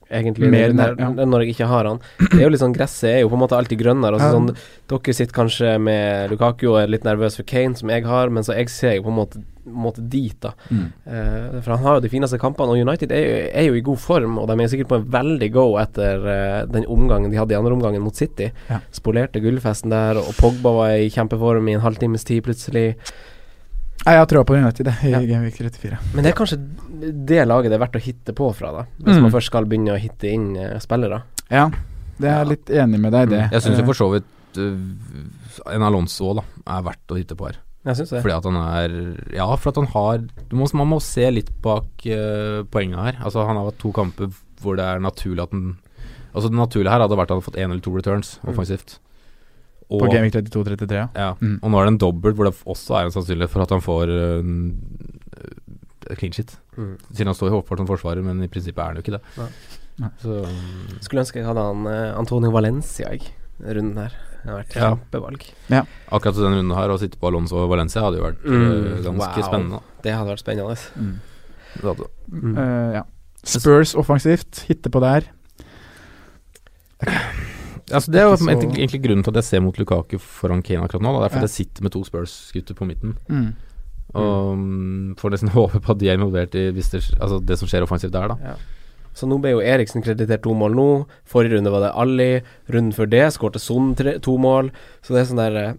Egentlig Mer når, ja. når jeg ikke har han. Det er jo litt sånn Gresset er jo på en måte alltid grønnere. Altså, Ja. sånn, dere sitter kanskje med Lukaku og er litt nervøs for Kane, som jeg har, men så jeg ser jo på en måte, måte dit, da. Mm. Uh, for han har jo de fineste kampene, og United er jo, er jo i god form, og de er sikkert på en veldig go etter uh, den omgangen de hadde i andre omgangen mot City. Ja. Spolerte gullfesten der, og Pogba var i kjempeform i en halvtimes tid plutselig. Nei, jeg har trua på United det i Ja. Gameweek 34. Men det er kanskje det laget det er verdt å hitte på fra, da. Hvis Mm. man først skal begynne å hitte inn uh, spillere. Ja, det er jeg litt enig med deg i det. Mm. Jeg syns jo for så vidt uh, en Alonso da er verdt å hitte på her. Jeg syns det. Fordi at han er Ja, for at han har du må, Man må se litt bak uh, poenget her. Altså Han har hatt to kamper hvor det er naturlig at han Altså Det naturlige her hadde vært at han hadde fått én eller to returns Mm. offensivt. på Gaming 32-33, ja. Ja, Mm. og nå er det en dobbelt hvor det også er en sannsynlighet for at han får uh, clean shit. Mm. Siden han står i hovedfart som forsvarer, men i prinsippet er han jo ikke det. Nei. Nei. Så um, Skulle ønske jeg hadde han uh, Antonio Valencia, jeg, runden her. Det har vært Ja. kjempevalg. akkurat den runden her, å sitte på Alonso og Valencia hadde jo vært uh, Mm, ganske wow. spennende. Det hadde vært spennende. Mm. Det hadde. Mm. Uh, ja. Spurs offensivt, hitte på der. Altså Det er jo så- egentlig, grunnen til at jeg ser mot Lukaku foran Kane akkurat nå. Da. Det er fordi Ja. jeg sitter med to Spurs-gutter på midten. Mm. Og mm, får nesten håpe på at de er involvert i hvis det, altså det som skjer offensivt der, da. Så nå ble jo Eriksen kreditert to mål nå. Forrige runde var det Ali. Runden før det skårte Son tre, to mål. Så det er sånn der eh,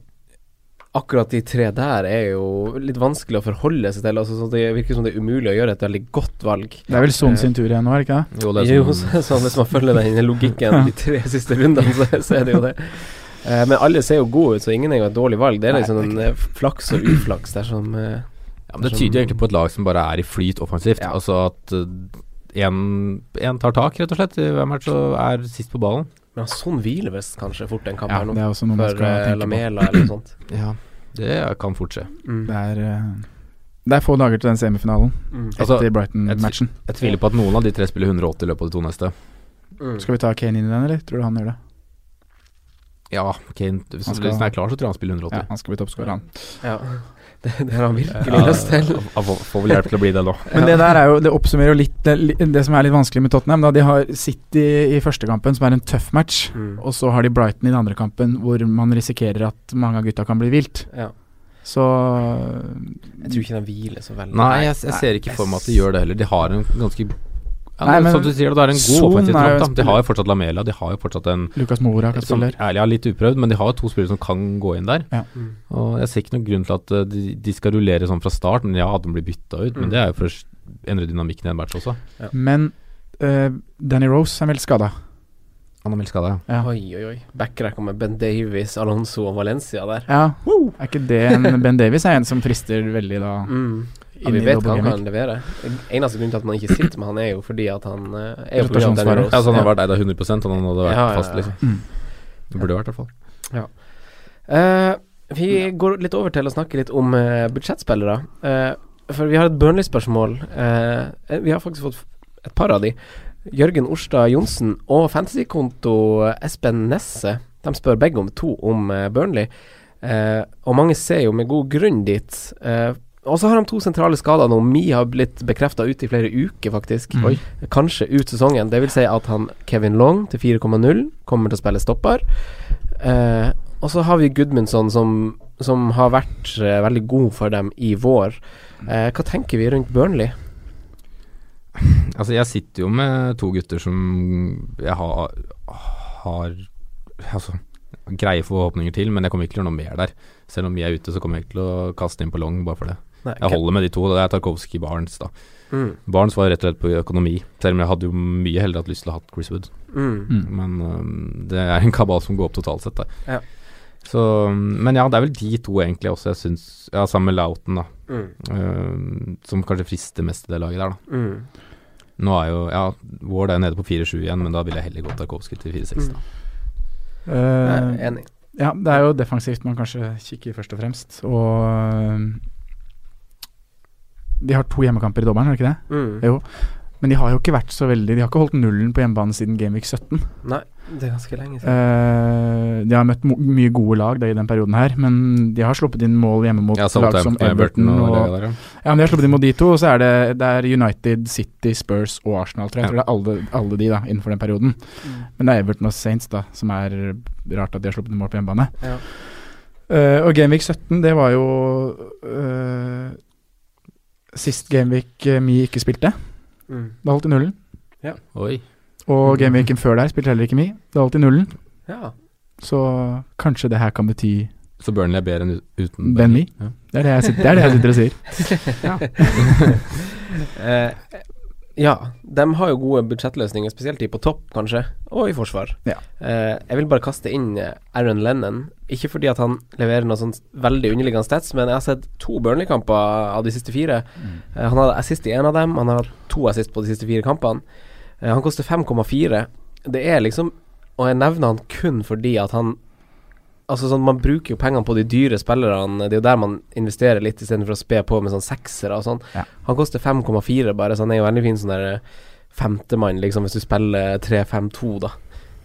Akkurat de tre der er jo litt vanskelig å forholde seg til. Altså, så det virker som det er umulig å gjøre et veldig godt valg. Det er vel Son sin tur igjen nå, er det ikke det? Jo, det er Jo, sånn, så, så hvis man følger den logikken de tre siste rundene, så, så er det jo det. Eh, men alle ser jo gode ut, så ingen er jo et dårlig valg. Det er Nei, liksom en eh, flaks og uflaks dersom eh, ja, men Det tyder jo egentlig på et lag som bare er i flyt offensivt. Ja. Altså at én tar tak, rett og slett, i hver match og er sist på ballen. Men sånn hviler visst kanskje fort en kamp Ja, her nå. det er også noe man For skal eh. Lamela eller noe sånt. Ja, det kan fort skje. Mm. Det er, eh, det er få dager til den semifinalen Mm. Altså, etter Brighton-matchen. Jeg tviler på at noen av de tre spiller 180 i løpet av de to neste. Mm. Skal vi ta Kane inn i den, eller? Tror du han gjør det? Ja, Kane Hvis Han han, er klar, så tror jeg han spiller 180. Ja, han skal bli toppskårer, han. Ja. Det, det har han virkelig Ja, lyst til. Får vel hjelp til å bli det nå. Men det der er jo Det oppsummerer jo litt det, det som er litt vanskelig med Tottenham. Da. De har City i første kampen, som er en tøff match. Mm. Og så har de Brighton i den andre kampen, hvor man risikerer at mange av gutta kan bli vilt. Ja. Så Jeg tror ikke de hviler så veldig. Nei, jeg, jeg ser ikke for meg at de gjør det heller. De har en ganske ja, Nei, men Som du sier, det er en god Son offensiv jo en tropp. da. De har jo fortsatt Lamela, de har jo fortsatt en Lucas Mora kan spille der. ærlig er litt uprøvd, men de har jo to spillere som kan gå inn der. Ja. Mm. Og jeg ser ikke noen grunn til at eh, de, de skal rullere sånn fra starten. Ja, de blir bytta ut, Mm. men det er jo for å endre dynamikken i en match også. Men uh, Danny Rose er vel skada. Han er meldt skada, ja. Ja. Oi, oi, oi. Backrekka med Ben Davies, Alonso og Valencia der. ja. Er ikke det en Ben Davies er en som frister veldig da Mm. Ja, vi vet hva han kan levere. Eneste grunn til at man ikke sitter med han, er jo fordi at han eh, er jo på grunn av Danny Rotasjonsvare. Rose. Ja, så han har vært eid av 100 og han hadde vært Ja, ja, ja. fast, liksom. Mm. Det burde vært, i hvert fall. Eh, vi går litt over til å snakke litt om uh, budsjettspillere. Uh, for vi har et Burnley-spørsmål. Uh, vi har faktisk fått et par av de. Jørgen Orstad Johnsen og fantasykonto Espen Nesse. De spør begge om to om Burnley. Eh, og mange ser jo med god grunn dit. Eh, og så har de to sentrale skader nå. Mi har blitt bekrefta ut i flere uker, faktisk. Mm. Kanskje ut sesongen. Det vil si at han Kevin Long til 4,0 kommer til å spille stopper. Eh, og så har vi Gudmundsson som, som har vært eh, veldig god for dem i vår. Eh, hva tenker vi rundt Burnley? Altså, jeg sitter jo med to gutter som jeg har, har Altså, greie forhåpninger til, men jeg kommer ikke til å gjøre noe mer der. Selv om vi er ute, så kommer jeg ikke til å kaste inn på long bare for det. Nei, Jeg holder med de to. Det er Tarkovskij Barnes, da. Mm. Barnes var rett og slett på økonomi, selv om jeg hadde jo mye heller hatt lyst til å ha Chris Wood. Mm. Mm. Men um, det er en kabal som går opp totalt sett der. Så, men ja, det er vel de to egentlig også jeg syns Ja, sammen med Lauten, da. Mm. eh, som kanskje frister mest i det laget der, da. Mm. Nå er jo Ja, Ward er nede på 4-7 igjen, men da vil jeg heller gå Tarkovskij til 4-6. da. Mm. Uh, enig. ja, det er jo defensivt man kanskje kikker først og fremst. Og de har to hjemmekamper i dobbelen, er det ikke det? Mm. Jo. Men de har jo ikke vært så veldig De har ikke holdt nullen på hjemmebane siden Gameweek 17. Nei, det er ganske lenge siden. Eh, de har møtt mye gode lag da, i den perioden her, men de har sluppet inn mål hjemme mot Ja, lag som Everton. Og, og, der, ja. ja, men de har sluppet inn mot de to, og så er det, det er United, City, Spurs og Arsenal, tror jeg. Jeg Ja. tror det er alle, alle de da, innenfor den perioden. Men det er Everton og Saints da, som er rart at de har sluppet inn mål på hjemmebane. Ja. Eh, og Gameweek 17, det var jo eh, sist Gameweek uh, Mi ikke spilte. Mm. Da holdt de nullen. Oi. Og gameweeken før der spilte heller ikke Mi. Da holdt de nullen. Ja. Så kanskje det her kan bety Så Burnley er bedre enn uten Ben Mee. Ja. Det er det jeg sitter, det er det jeg sitter og sier. Eh, ja, de har jo gode budsjettløsninger, spesielt de på topp, kanskje, og i forsvar. Ja. Eh, jeg vil bare kaste inn eh, Aaron Lennon. Ikke fordi at han leverer noe sånn veldig underliggende stats, men jeg har sett to Burnley-kamper av de siste fire. Eh, han hadde assist i én av dem, han har hatt to assist på de siste fire kampene. Eh, han koster 5,4. Det er liksom Og jeg nevner han kun fordi at han Altså sånn, Man bruker jo pengene på de dyre spillerne. Det er jo der man investerer litt, istedenfor å spe på med sånn seksere og sånn. Ja. Han koster 5,4 bare, så han er jo veldig fin sånn der eh, femtemann, liksom, hvis du spiller 3-5-2, da.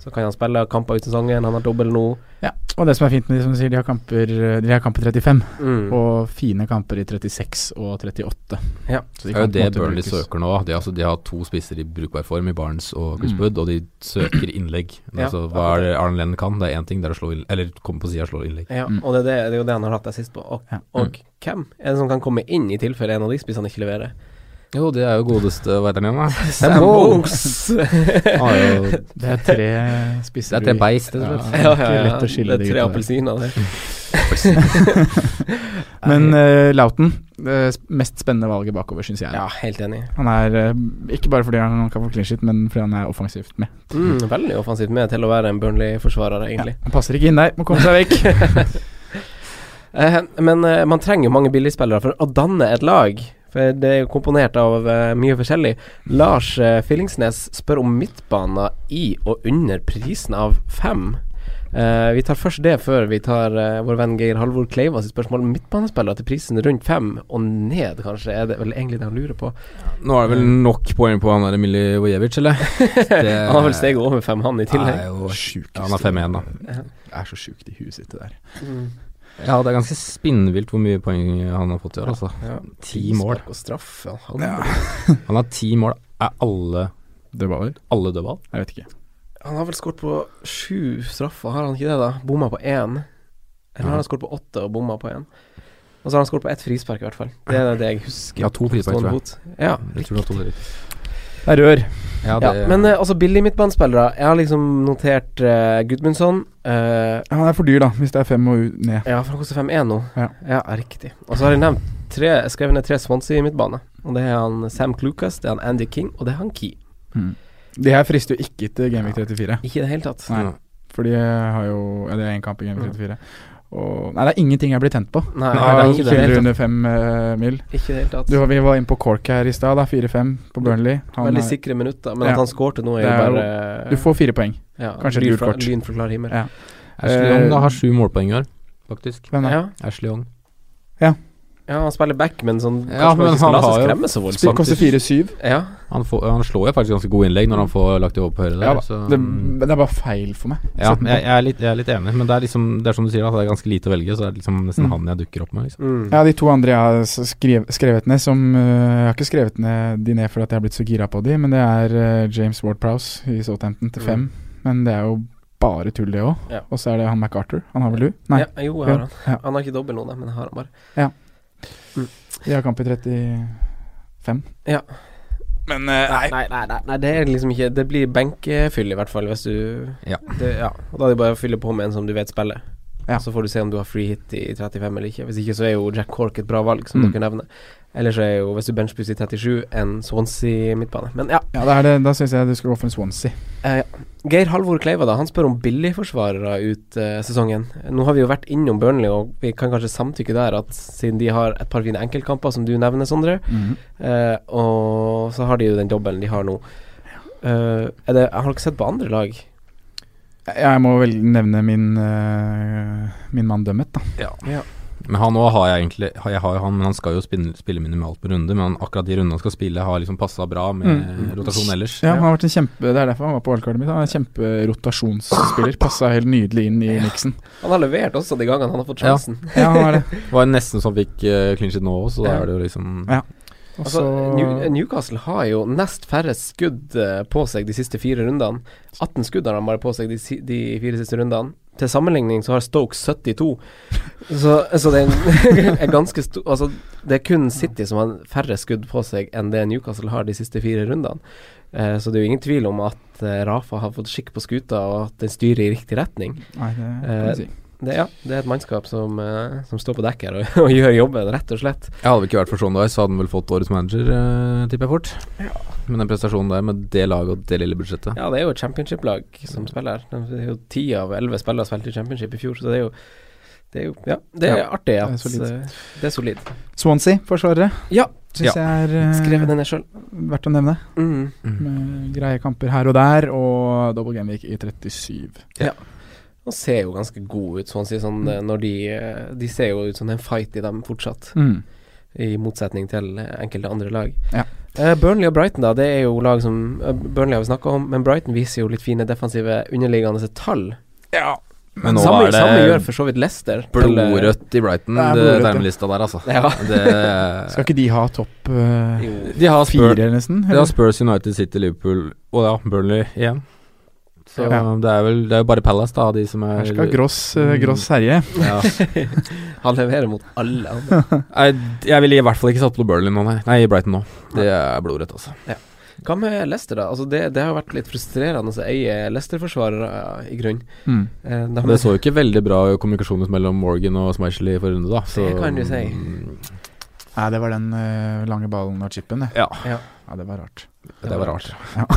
Så kan han spille kamper ut sesongen, han har dobbel nå. Ja. Og det som er fint med de som sier, de har kamper De har kamper 35, Mm. og fine kamper i 36 og 38. Ja. Så Det de er jo det Burnley søker nå. De, altså, de har to spisser i brukbar form, i Barnes og Chris Mm. Og de søker innlegg. Ja, altså, hva er det Arne Lennon kan? Det er én ting, det er å slå inn, eller komme på sida og slå innlegg. Ja, Mm. og det er, det, det er jo det han har hatt deg sist på. Og, Ja. og hvem er det som kan komme inn i tilfelle en av de spissene ikke leverer? Jo, det er jo godeste Hva heter den igjen, da? Sam Wokes! Er Det er tre spisser Det er tre beist, rett og Ja, slett. det Ja, ja, ja. skille Det er tre appelsiner, det. Men uh, Lauten, det mest spennende valget bakover, syns jeg. Ja, helt enig. Han er uh, ikke bare fordi han kan få clean shit, men fordi han er offensivt med. Mm, veldig offensivt med til å være en Burnley-forsvarer, egentlig. Han passer ikke inn der, må komme seg vekk. uh, men uh, man trenger jo mange billigspillere for å danne et lag. For det er jo komponert av uh, mye forskjellig. Lars uh, Fillingsnes spør om midtbaner i og under prisen av fem. Uh, vi tar først det før vi tar eh, vår venn Geir Halvor Kleiva sitt spørsmål. Midtbanespillere til prisen rundt fem og ned, kanskje, er det vel egentlig det han lurer på. Nå er det vel nok poeng på han der Milivojevic, eller? Det Han har vel steget over fem, han, i tillegg. er jo. Ja, han er 5-1, da. Det er så sjukt i huet sitt, det der. Mm. Ja, det er ganske spinnvilt hvor mye poeng han har fått i år, altså. Ja. Ti mål. Og straff. Ja, han, Han har ti mål. Er alle Dødballer? alle dødball? Jeg vet ikke. han har vel skåret på sju straffer, har han ikke det, da? Bomma på én. Eller har han skåret på åtte og bomma på én? Og så har han skåret på ett frispark, i hvert fall. Det er det jeg husker. Ja, to frispark, tror jeg. Ja, Jeg tror det var to. Det er rør. Ja, ja, men uh, altså billig midtbanespillere. Jeg har liksom notert uh, Gudmundsson. Uh, Han er for dyr, da, hvis det er fem og ned. ja, for han koster 5-1 nå. Ja. ja, riktig. Og så har jeg nevnt tre, skrevet ned tre Swansea midtbane. Og det er han Sam Clucas, det er han Andy King, og det er han Key. Mm. De her frister jo ikke til Gameweek 34. Ikke i det hele tatt. Nei. For de har jo Ja, det er én kamp i Gameweek 34. Og Nei, det er ingenting jeg blir tent på. Nei, Nei, det er ikke det Spiller under fem uh, mil. Ikke helt tatt. Du, vi var inne på Cork her i stad, da. 4-5 på Burnley. Han Veldig sikre minutter, men Ja. at han skårte nå, er jo bare Du får fire poeng. ja, kanskje et gult kort. Lyn himmel. Ja. Ashley Young da, har sju målpoeng i år, faktisk. Hvem er? Ja. Ashley Young. ja, han spiller back, men sånn Ja, man men ikke skal han la seg skremme så voldsomt. koster 4-7. Ja. Han, får, han slår jo faktisk ganske gode innlegg når han får lagt det over på høyre der. Ja, så, det, det er bare feil for meg. ja, jeg, jeg, er litt, jeg er litt enig, men det er liksom Det er som du sier, da, det er ganske lite å velge, så det er liksom nesten Mm. han jeg dukker opp med. Liksom. Mm. Ja, de to andre jeg har skrev, skrevet ned, som uh, Jeg har ikke skrevet ned de ned fordi at jeg har blitt så gira på de, men det er uh, James Ward-Prowse i Southampton til fem. Men det er jo bare tull, det òg. Ja. Og så er det han MacArthur. Han har vel du? Nei. Ja, jo, jeg har han. Ja. Han har ikke dobbel nå, men jeg har han bare. De har kamp i 35. Ja. Men øh, Nei, nei, nei, nei, nei, det er liksom ikke Det blir benkefyll, i hvert fall, hvis du Ja. det, ja. Og da er det bare å fylle på med en som du vet spiller. Ja. Så får du se om du har free hit i 35 eller ikke. Hvis ikke så er jo Jack Cork et bra valg, som Mm. dere nevner. Ellers er jo, hvis du benchbooster i 37, en Swansea midtbane. Men ja. Ja, da, er det, da syns jeg du skal gå for en Swansea. Eh, Geir Halvor Kleiva da, han spør om billigforsvarere ut eh, sesongen. Nå har vi jo vært innom Burnley, og vi kan kanskje samtykke der at siden de har et par fine enkeltkamper, som du nevner, Sondre, Mhm. eh, og så har de jo den dobbelen de har nå. Eh, er det, jeg har ikke sett på andre lag. Jeg må vel nevne min, uh, min mann Dømmet, da. Ja. Men han òg har jeg egentlig Jeg har jo han, men han skal jo spille, spille minimalt på runde. Men han, akkurat de rundene han skal spille, har liksom passa bra med Mm. rotasjon ellers. Ja, han har vært en kjempe Det er derfor han var på wildcardet mitt. Han er en kjemperotasjonsspiller. Passa helt nydelig inn i miksen. Han har levert også de gangene han har fått Ja. sjansen. Ja, han har det. Var nesten så han fikk uh, clean shit nå òg, så da Ja. er det jo liksom Ja. Altså, New, Newcastle har jo nest færrest skudd eh, på seg de siste fire rundene. 18 skudd har de bare på seg de, de fire siste rundene. Til sammenligning så har Stoke 72. Så, så det er, ganske stor Altså, det er kun City som har færre skudd på seg enn det Newcastle har de siste fire rundene. Eh, så det er jo ingen tvil om at eh, Rafa har fått skikk på skuta, og at den styrer i riktig retning. Nei, det kan si. Det, ja, det er et mannskap som, uh, som står på dekk her og, og gjør jobben, rett og slett. Jeg hadde ikke vært for Sean Dice, så hadde han vel fått årets manager, uh, tipper jeg fort. Ja. Med den prestasjonen der, med det laget og det lille budsjettet. Ja, det er jo et championship-lag som spiller. Det er jo Ti av elleve spillere spilte i championship i fjor, så det er jo det er jo Ja, det er Ja, artig det er at solid. eh, det er solid. Swansea, forsvarere, Ja, syns jeg er eh, skrevet den sjøl. verdt å nevne. Mm. Med greie kamper her og der, og double game week i 37. Og ser jo ganske god ut, sånn å si. Sånn, når de, eh, de ser jo ut som en fight i dem fortsatt, Mm. i motsetning til eh, enkelte andre lag. Ja. Uh, Burnley og Brighton, da, det er jo lag som uh, Burnley har vi snakka om, men Brighton viser jo litt fine defensive underliggende tall. Ja. Men nå samme, er det samme gjør for så vidt Leicester. blodrødt i Brighton, er nærmelista der, altså. Ja. Det, Skal ikke de ha topp uh, de har fire, Spurs, Eller? de har Spurs United City, Liverpool og ja, Burnley igjen. Så Ja. det er vel Det er jo bare Palace, da, de som er Her skal Gross, uh, Gross herje. ja. Han leverer mot alle jeg, Jeg ville i hvert fall ikke satt på Berlin nå, nei. Nei, Brighton nå. Det er blodrødt, altså. Hva med Leicester, da? Altså det, det har vært litt frustrerende å eie Leicester-forsvarere, i grunn. Mm. Eh, de- Det så jo ikke veldig bra kommunikasjon mellom Morgan og Smashley i forrige runde, da. Så, Det kan du si. mm, Nei, det var den uh, lange ballen og chipen, det. Ja, Ja. Ja, det var rart. det var rart. Ja.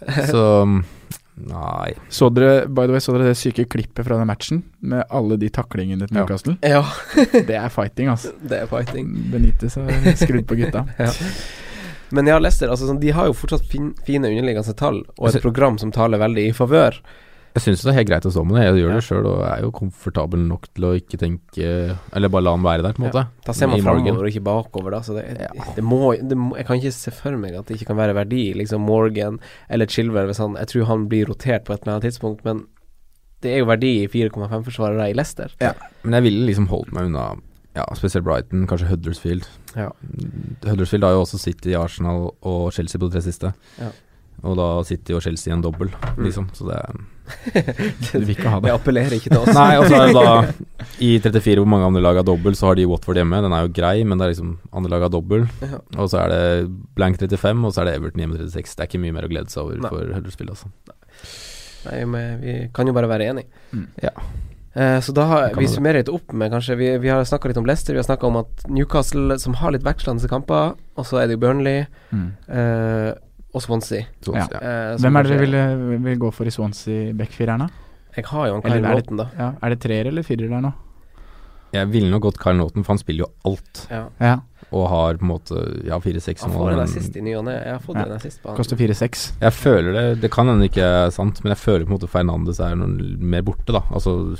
Så Nei. Så dere, by the way, så dere det syke klippet fra den matchen? Med alle de taklingene til Newcastle? Ja, Det er fighting, altså. det er fighting. Benitez har skrudd på gutta. Ja. Men ja, Leicester altså, sånn, de har jo fortsatt fin, fine underliggende tall, og Altså- et program som taler veldig i favør. Jeg syns det er helt greit å stå med det. Jeg gjør det sjøl og er jo komfortabel nok til å ikke tenke Eller bare la han være der, på en måte. Da ser man I framover og ikke bakover, da. Så det, det, må, det må Jeg kan ikke se for meg at det ikke kan være verdi. Liksom Morgan eller Chilwell Jeg tror han blir rotert på et eller annet tidspunkt, men det er jo verdi i 4,5-forsvarere i Leicester. Ja, Men jeg ville liksom holdt meg unna ja, spesielt Brighton, kanskje Huddersfield. Ja. Huddersfield har jo også City, Arsenal og Chelsea på de tre siste. Ja. Og da sitter jo Chelsea i en dobbel, Mm. liksom. Så det Du vil ikke ha Det det. appellerer ikke til oss. Nei, og så er det da I 34, hvor mange andre lag har dobbel, så har de Watford hjemme. Den er jo grei, men det er liksom andre lag har dobbel. Ja. Og så er det blank 35, og så er det Everton hjemme 36. Det er ikke mye mer å glede seg over Nei. for Huddersfield, altså. Nei, men vi kan jo bare være enige. Mm. Ja. Eh, så da har vi summerer litt opp med kanskje Vi, vi har snakka litt om Leicester, vi har snakka om at Newcastle, som har litt vekslende kamper, og så er det jo Burnley Mm. eh, og Swansea. Swansea Ja. Eh, Hvem er dere vil, vil gå for i Swansea backfireren, da? Jeg har jo en Kyle er da. Ja, er det treer eller firer der nå? Jeg ville nok gått Kyle Nåten, for han spiller jo alt. Ja. Ja, Og har på en måte ja, fire-seks Han får en assist i ny og ne. Jeg har fått Ja. en assist på han. koster fire-seks. Jeg føler det Det kan hende ikke er sant, men jeg føler på en måte Fernandes er noen mer borte, da. Altså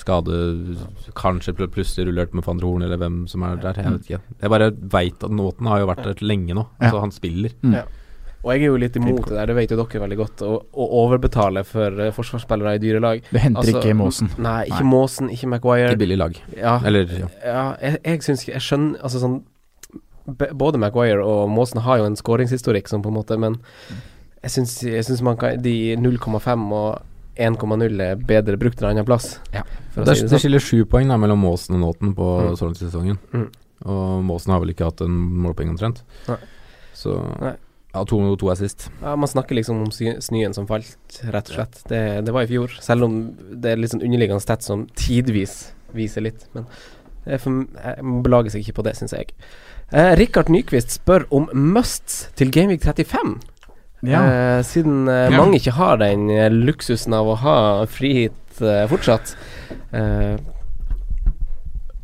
skade Kanskje pl- plutselig rullert med van der Horn, eller hvem som er der. Jeg vet ikke. Jeg bare veit at Nåten har jo vært der lenge nå. Ja. Altså, han spiller. Mm. Ja. Og jeg er jo litt imot det der, det vet jo dere veldig godt, å, å overbetale for uh, forsvarsspillere i dyre lag. Du henter Altså, ikke Måsen. Nei, ikke Nei. Måsen, ikke Maguire. Ikke billig lag. Ja, Eller ja. ja jeg, jeg syns Jeg skjønner Altså sånn Både Maguire og Måsen har jo en skåringshistorikk som på en måte Men jeg syns, jeg syns man kan De 0,5 og 1,0 er bedre brukt en annen plass. Ja. Det, si det det sånn. skiller sju poeng da mellom Måsen og Nåten på Mm. så langt i sesongen. Mm. Og Måsen har vel ikke hatt en målpoeng omtrent. Nei. Så Nei. Ja, to, to assist. Ja, Man snakker liksom om snøen som falt, rett og slett. Det, det var i fjor. Selv om det er litt sånn underliggende tett som tidvis viser litt. Men for, jeg belager seg ikke på det, syns jeg. Eh, Rikard Nyquist spør om musts til Gameweek 35. Ja. Eh, siden eh, Ja. mange ikke har den luksusen av å ha frihit eh, fortsatt. Eh,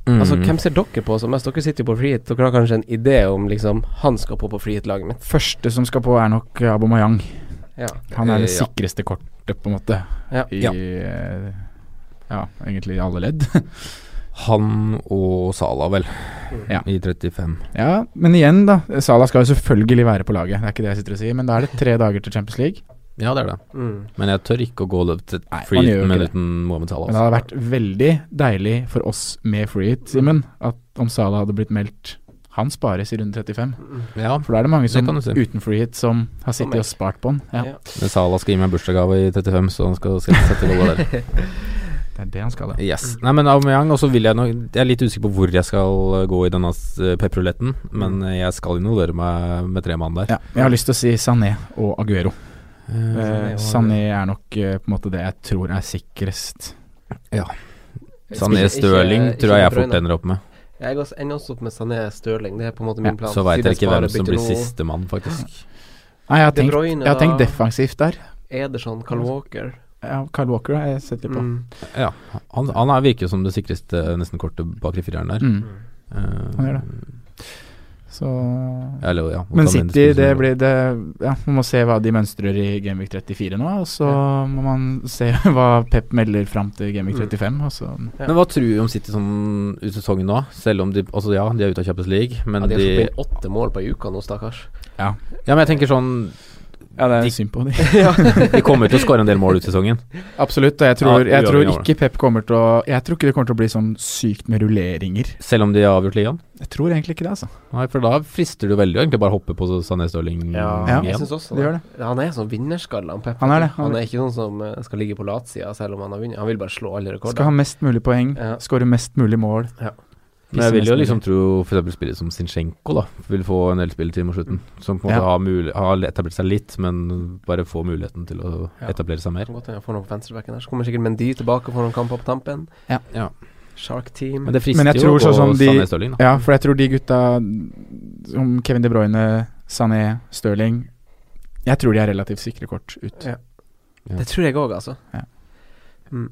Mm. Altså, Hvem ser dere på som mest? Dere sitter jo på frihet. Dere har kanskje en idé om liksom han skal på på frihet-laget mitt. Første som skal på, er nok Abomayang. Ja. Han er det ja. sikreste kortet, på en måte. Ja. I Ja. eh, ja, egentlig i alle ledd. Han og Sala, vel, Ja. i 35. ja, men igjen, da. Salah skal jo selvfølgelig være på laget, det er ikke det jeg sitter og sier. Men da er det tre dager til Champions League. Ja, det er det. Mm. Men jeg tør ikke å gå løp til Nei, man free hit, men uten Mohammed Salah. Men det hadde vært veldig deilig for oss med free hit, Simen, at om Salah hadde blitt meldt Han spares i runde 35. altså. Ja, For da er det mange som det si. uten free hit som har sittet og spart på den. Ja, Ja. men Salah skal gi meg bursdagsgave i 35, så han skal sette goller der. Det er det han skal, det. Yes. Nei, men Aubameyang, og så vil jeg nok Jeg er litt usikker på hvor jeg skal uh, gå i denne uh, pepperuletten, men uh, jeg skal involvere meg med tre mann der. Ja, jeg har lyst til å si Sané og Aguero. Eh, Eh, Sané er nok eh, på en måte det jeg tror er sikrest. Sané Støling ikke- tror jeg jeg fort ender opp med. Jeg ender også opp med Sané Støling, Det er på en måte Ja, min plan. Så veit jeg ikke hvem som blir sistemann, faktisk. Nei, jeg har tenkt, jeg har tenkt defensivt der. Ederson, Carl Walker. Ja, Carl Walker har jeg sett litt på. Mm. Ja, han, han er virker som det sikreste nesten kortet bak fireren der. Mm. Uh, Han gjør det. Så Eller, ja, Men City, det blir det Ja, man må se hva de mønstrer i Gameweek 34 nå, og så må man se hva Pep melder fram til Gameweek Mm. 35, og så Ja. Men hva tror du om City sånn ut sesongen nå? Selv om de Altså ja, de er ute av Champions League, men Ja, de har de fått inn åtte mål på ei uke nå, stakkars. Ja, men jeg tenker sånn Ja, det De- er synd på de. De kommer til å skåre en del mål ut sesongen. Absolutt, og jeg tror, Ja, jeg tror ikke Pep kommer til å Jeg tror ikke det kommer til å bli sånn sykt med rulleringer. Selv om de har avgjort ligaen? Jeg tror egentlig ikke det, altså. Nei, for da frister du veldig å egentlig bare hoppe på Sané Stirling Ja. jeg synes syns også Det gjør det. Han er sånn vinnerskalle, han Pep. Han er det, Han, han- er ikke sånn som eh, skal ligge på latsida selv om han har vunnet. Han vil bare slå alle rekorder. Skal ha mest mulig poeng, Ja. skåre mest mulig mål. Ja. Men jeg vil jo liksom mulig. tro f.eks. spillet som Zinchenko da vil få en del spilletid mot slutten. Som på en måte Ja. har, mul har etablert seg litt, men bare få muligheten til å Ja. etablere seg mer. Godt får noe på venstrebacken der Så kommer sikkert Mendy tilbake for noen kamper på tampen. Ja. Ja. Shark Team. Men det frister jeg jo tror å gå sånn som de- Sané Stirling, da. Ja, for jeg tror de gutta som Kevin De Bruyne, Sané, Stirling Jeg tror de er relativt sikre kort ut. Ja. Ja. Det tror jeg òg, altså. Ja. Mm.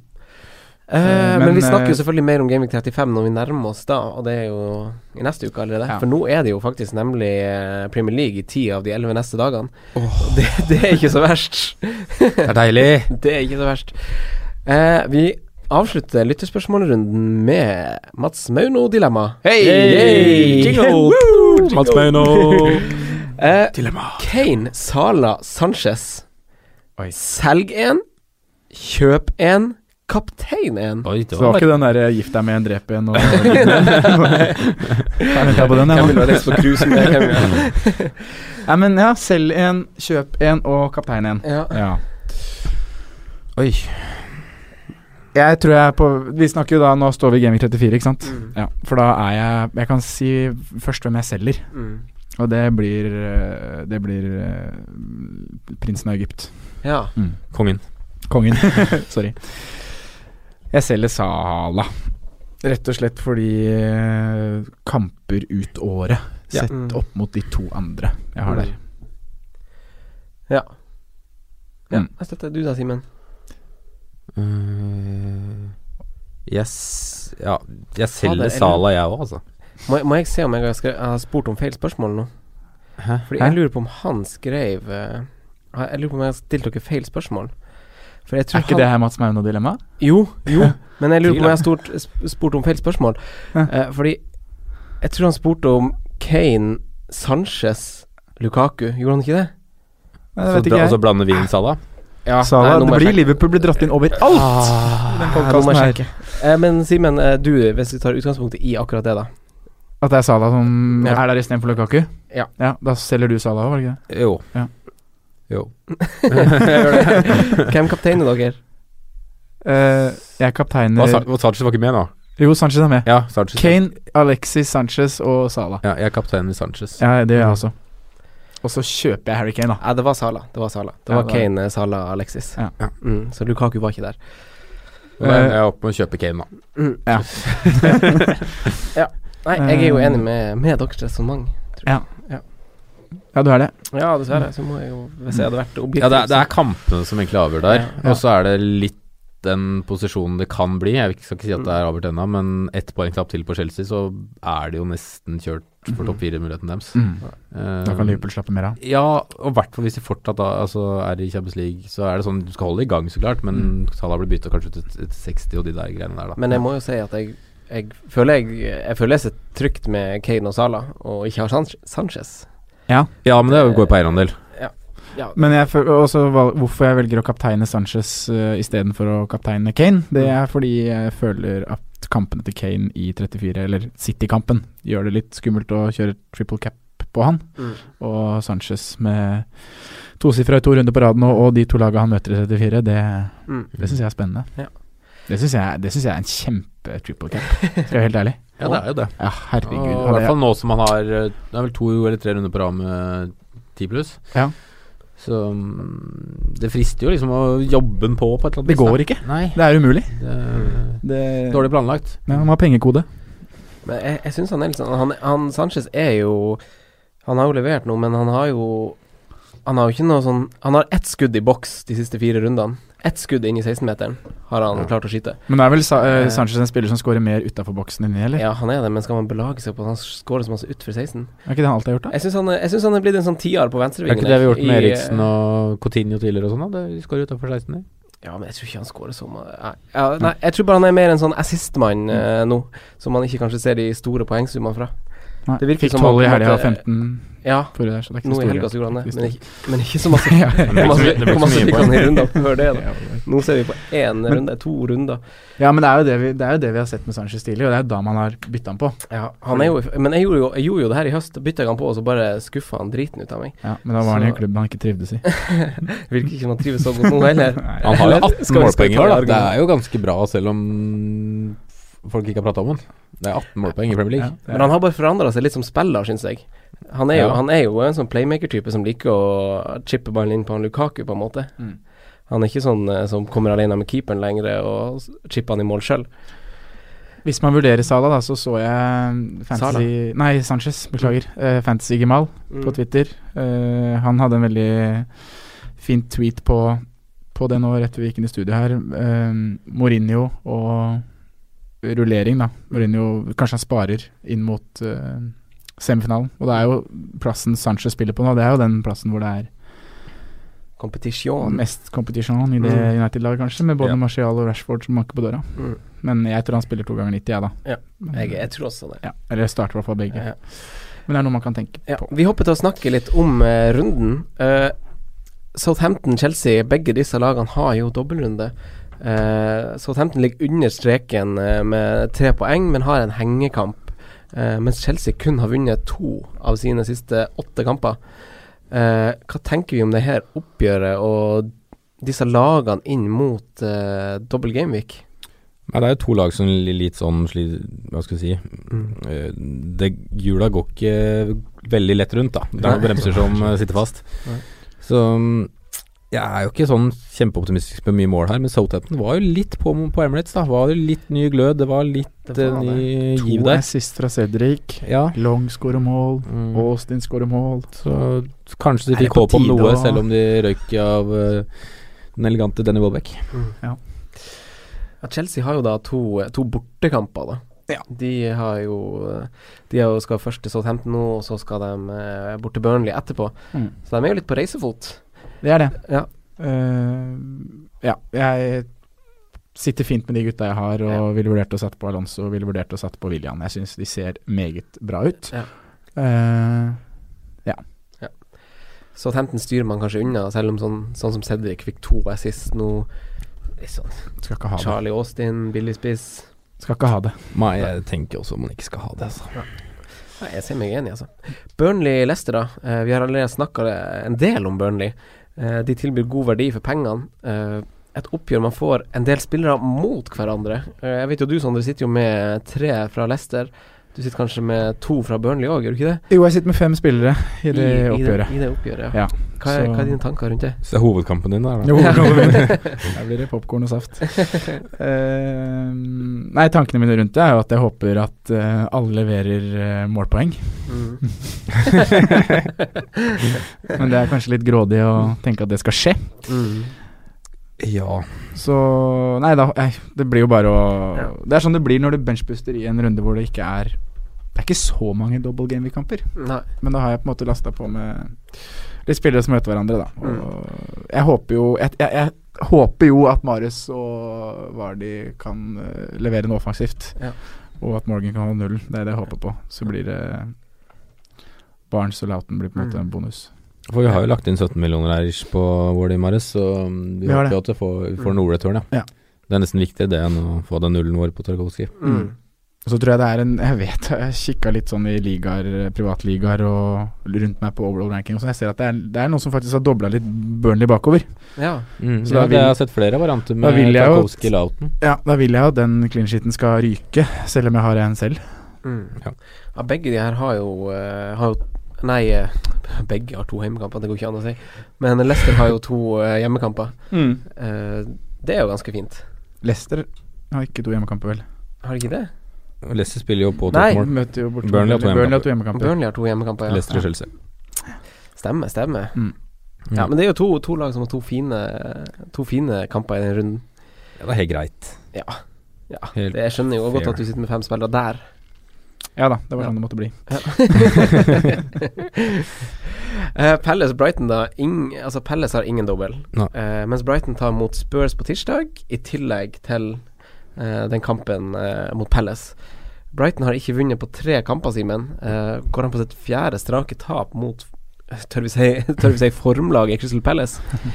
Eh, Eh, men, men, vi snakker jo eh, selvfølgelig mer om Gaming 35 når vi nærmer oss da, og det er jo i neste uke allerede. Ja. For nå er det jo faktisk nemlig Premier League i ti av de elleve neste dagene. Det, det er ikke så verst. Det er deilig! Det er ikke så verst. Eh, vi avslutter lytterspørsmålrunden med Mats Mauno-dilemma. Hey! Jingle! Mats Mauno! Eh, Dilemma. Kane, Sala, Sanchez. Oi. Selg en, kjøp en, kaptein en. Oi, det Så det var var ikke den der 'gift deg med en, drep en' og Jeg på den, jeg være reist på cruise med vil Nei, men ja, selg en, kjøp en og kaptein en. ja. Ja. Oi. Jeg tror jeg er på Vi snakker jo da Nå står vi i Gaming 34, ikke sant? Mm. Ja, for da er jeg Jeg kan si først hvem jeg selger. Mm. Og det blir eh, Det blir eh, prinsen av Egypt. ja. Kongen. Kongen. Sorry. Jeg selger Sala. Rett og slett fordi eh, kamper ut året Ja. sett Mm. opp mot de to andre jeg har der. Ja. ja. Mm. Jeg støtter du da, Simen. Uh, yes Ja, jeg selger Sala, jeg òg, altså. Må, må jeg se om jeg har, skrevet, jeg har spurt om feil spørsmål nå? Hæ? Fordi Hæ? jeg lurer på om han skrev eh, Jeg lurer på om jeg har stilt dere feil spørsmål. For jeg tror Er ikke det her Mats Mauno-dilemma? Jo, jo. Men jeg lurer på om jeg har spurt om feil spørsmål. Ja. Eh, fordi jeg tror han spurte om Kane, Sanchez, Lukaku. Gjorde han ikke det? Nei, det vet bla- ikke Og så jeg. blander vi inn Sala? Ja, Sala, nei, det blir sjekke. Liverpool blir dratt inn overalt! Ah, den nå må jeg sjekke. Eh, men Simen, eh, du, hvis vi tar utgangspunktet i akkurat det, da. At det er Sala som Ja. er der istedenfor Lukaku? Ja. ja. Da selger du Sala òg, var det ikke det? Jo. Ja. Jo. Hvem kapteiner dere? Eh, jeg kapteiner Hva, Sa- og Sanchez var ikke med nå? Jo, Sanchez er med. Ja, Sanchez. Kane, Alexis Sanchez og Sala. Ja, jeg er kaptein i Sanchez. Ja, det gjør jeg også. Og så kjøper jeg Harry Kane, da. Ja, det var Sala. Det var Sala. Det Ja, var det var- Kane, Sala, Alexis. Ja. Mm, så Lukaku var ikke der. Men jeg er oppe med å kjøpe Kane, da. Mm. Ja. ja. Nei, jeg er jo enig med, med deres resonnement. Ja. Ja, du er det. Ja, dessverre. Så må jeg jo Hvis jeg hadde vært objektiv Ja, det er, det er kampene som egentlig avgjør der. Ja. Og så er det litt den posisjonen det kan bli. Jeg skal ikke si at det er avgjort ennå, men ett poengtapp til på Chelsea, så er det jo nesten kjørt for topp fire-muligheten deres. Mm. Eh, Da kan Liverpool slappe mer av. Ja, og i hvert fall hvis de fortsatt da, altså, er i Champions League, så er det sånn du skal holde i gang, så klart, men Salah blir bytta kanskje ut til til 60 og de der greiene der, da. Men jeg må jo si at jeg, jeg føler jeg, jeg føler jeg sitter trygt med Kane og Sala, og ikke har Sanchez. Ja. Ja, men det går på eierandel. Ja. ja. Men jeg også hvorfor jeg velger å kapteine Sanchez uh, istedenfor å kapteine Kane, det er fordi jeg føler at kampene til Kane i 34, eller City-kampen, gjør det litt skummelt å kjøre triple cap på han. Mm. Og Sanchez med tosifra i to runder på raden, og, og de to lagene han møter i 34, det, Mm. det syns jeg er spennende. Ja. Det syns jeg, jeg er en kjempe-triple cap, skal jeg være helt ærlig. Ja, det er jo det. Ja, herregud. Og I hvert fall nå som han har eh, Det er vel to eller tre runder på rad med 10 pluss. Ja. Så mm, det frister jo liksom å jobbe den på på et eller annet Det går ikke. Nei. Det er umulig. Det, Det, dårlig planlagt. Men han har pengekode. Men jeg, jeg syns han er litt sånn han, han Sanchez er jo Han har jo levert noe, men han har jo Han har jo ikke noe sånn Han har ett skudd i boks de siste fire rundene. Ett skudd inn i 16-meteren har han klart å skyte. Men det er vel Sa eh, Eh. Sanchez en spiller som skårer mer utafor boksen inni, eller? Ja, han er det, men skal man belage seg på at han skårer så masse utfor 16? Er ikke det han alltid har gjort, da? Jeg syns han, er- synes han er blitt en sånn tier på Er ikke det vi har gjort med Eriksen og Coutinho tidligere og sånn, da? De skårer utafor 16 der. Ja, men jeg tror ikke han skårer så mye. Nei, ja, nei, jeg tror bare han er mer en sånn assistmann eh, nå, som man ikke kanskje ser de store poengsummene fra. Nei, Det virker Fikk 12 i helga og 15 Ja, forrige der, så det er ikke nå i så helga så det, men men ikke så masse. Ja, ja. Hvor masse, Det masse i runder før det, da? Nå ser vi på én Men- runde, to runder. Ja, men det er, jo det, vi, det er jo det vi har sett med Sanchez tidlig, og det er da man har bytta han på. Ja, han er jo Men jeg gjorde jo, jeg gjorde jo det her i høst. Bytta jeg han på, og så bare skuffa han driten ut av meg. Ja, Men da var han i en klubb han ikke trivdes i. Virker ikke som han trives så godt nå heller. Han har jo 18 skal målpoeng i år, da. Det er jo ganske bra, selv om folk ikke har prata om han. Det er 18 målpoeng i Premier League. Ja. Men han har bare forandra seg litt som spiller, syns jeg. Han er, jo, Ja. han er jo en sånn playmaker-type som liker å chippe ballen inn på han Lukaku, på en måte. Mm. Han er ikke sånn eh, som kommer alene med keeperen lenger og chipper han i mål sjøl. Hvis man vurderer Sala, da, så så jeg Fantasy Nei, Sanchez, beklager. Eh, Fantasy Gemal Mm. på Twitter. Uh, han hadde en veldig fin tweet på, på det nå rett før vi gikk inn i studio her. Uh, Mourinho og rullering, da. Mourinho Kanskje han sparer inn mot uh, semifinalen. Og det er jo plassen Sanchez spiller på nå, det er jo den plassen hvor det er Kompetisjon. mest kompetisjon i det Mm. United-laget, kanskje, med både Ja. Martial og Rashford som banker på døra. Mm. Men jeg tror han spiller to ganger 90, jeg, da. Ja, Jeg, jeg tror også det. ja, eller starter i hvert fall begge. Ja. Men det er noe man kan tenke på. vi hopper til å snakke litt om uh, runden. Uh, Southampton-Chelsea, begge disse lagene har jo dobbeltrunde. Eh, Southampton ligger under streken eh, med tre poeng, men har en hengekamp. eh, mens Chelsea kun har vunnet to av sine siste åtte kamper. Eh, hva tenker vi om det her oppgjøret og disse lagene inn mot eh, dobbel gameweek? Nei, det er jo to lag som er litt sånn Hva skal vi si Mm. Eh, det, Hjula går ikke veldig lett rundt, da. Det er noen bremser som eh, sitter fast. Nei. Så mm, jeg er jo ikke sånn kjempeoptimistisk med mye mål her, men Southampton var jo litt på på Emirates, da. Var jo litt ny glød, det var litt Det var eh, ny To giv der. assist fra Cedric. Ja. Long skårer mål. Mm. Austin skårer mål. Så kanskje de fikk håp om noe, å- selv om de røyk av uh, den elegante Denny Welbeck. Ja. Ja, Chelsea har jo da to, to bortekamper, da. Ja. De har jo eh, De har jo skal først til Southampton nå, og så skal de eh, bort til Burnley etterpå. Mm. Så de er jo litt på reisefot. Det er det. Ja. Uh, ja, jeg sitter fint med de gutta jeg har, og Ja. ville vurdert å sette på Alonso og ville vurdert å sette på William. Jeg syns de ser meget bra ut. Ja. Så Southampton styrer man kanskje unna, selv om sånn, sånn som Cedric fikk to assist nå. Sånn skal ikke ha det. Charlie Austin, billig spiss. Skal ikke ha det. Nei, jeg tenker også man ikke skal ha det, altså. Nei, jeg ser meg enig, altså. Burnley-Lester, da. Eh, vi har allerede snakka en del om Burnley. Eh, de tilbyr god verdi for pengene. Eh, et oppgjør man får en del spillere mot hverandre. Eh, jeg vet jo du, Sondre, sitter jo med tre fra Leicester. Du sitter kanskje med to fra Burnley òg, gjør du ikke det? Jo, jeg sitter med fem spillere i det I, oppgjøret. I det, i det oppgjøret, Ja, Hva, er, hva er dine tanker rundt det? Så det er hovedkampen din der, da. Jo, Der blir det popkorn og saft. uh, nei, tankene mine rundt det er jo at jeg håper at uh, alle leverer uh, målpoeng. Mm. Men det er kanskje litt grådig å tenke at det skal skje. Mm. Ja. Så Nei da, det blir jo bare å Ja. Det er sånn det blir når du benchbuster i en runde hvor det ikke er Det er ikke så mange double game week-kamper. Nei. Men da har jeg på en måte lasta på med litt spillere som møter hverandre, da. Mm. Jeg håper jo jeg, jeg, jeg håper jo at Marius og Vardi kan eh, levere noe offensivt. Ja. Og at Morgan kan holde nullen. Det er det jeg håper på. Så blir det Barnes og Lauten blir på en måte Mm. en bonus. For vi har jo lagt inn 17 millioner her på Wardy Marius, så vi, Vi håper jo at vi får, får noe return, ja. Ja. Det er nesten viktigere det enn å få den nullen vår på Tarkovskij. Mm. Så tror jeg det er en Jeg vet jeg kikka litt sånn i ligaer, privatligaer og rundt meg på overall ranking, og så jeg ser at det er, det er noen som faktisk har dobla litt Burnley bakover. Ja. Mm, Så ja, da vil- jeg har sett flere varianter med Tarkovskij Louten. Ja, da vil jeg jo at den clean sheeten skal ryke, selv om jeg har en selv. Mm. Ja. Ja, begge de her har jo, uh, har jo Nei, eh, begge har to hjemmekamper, det går ikke an å si. Men Leicester har jo to uh, hjemmekamper. Eh, det er jo ganske fint. Leicester har ikke to hjemmekamper, vel? Har de ikke det? Leicester spiller jo på Nei. Møter jo bort Burnley har to Burnley har to hjemmekamper. Burnley har to hjemmekamper, ja. Leicester og Chelsea. Stemmer, stemmer. Mm. Ja, men det er jo to, to lag som har to fine, to fine kamper i den runden. Ja, det er helt greit. Ja. ja. Helt Det, jeg skjønner jo godt at du sitter med fem spillere der. Ja da, det var Ja. sånn det måtte bli. uh, Palace Brighton, da. Ing, altså Palace har ingen dobbel. No. Uh, mens Brighton tar mot Spurs på tirsdag, i tillegg til eh, den kampen eh, mot Palace. Brighton har ikke vunnet på tre kamper, Simen. Eh, går han på sitt fjerde strake tap mot Tør vi si, tør vi si formlaget Crystal Palace?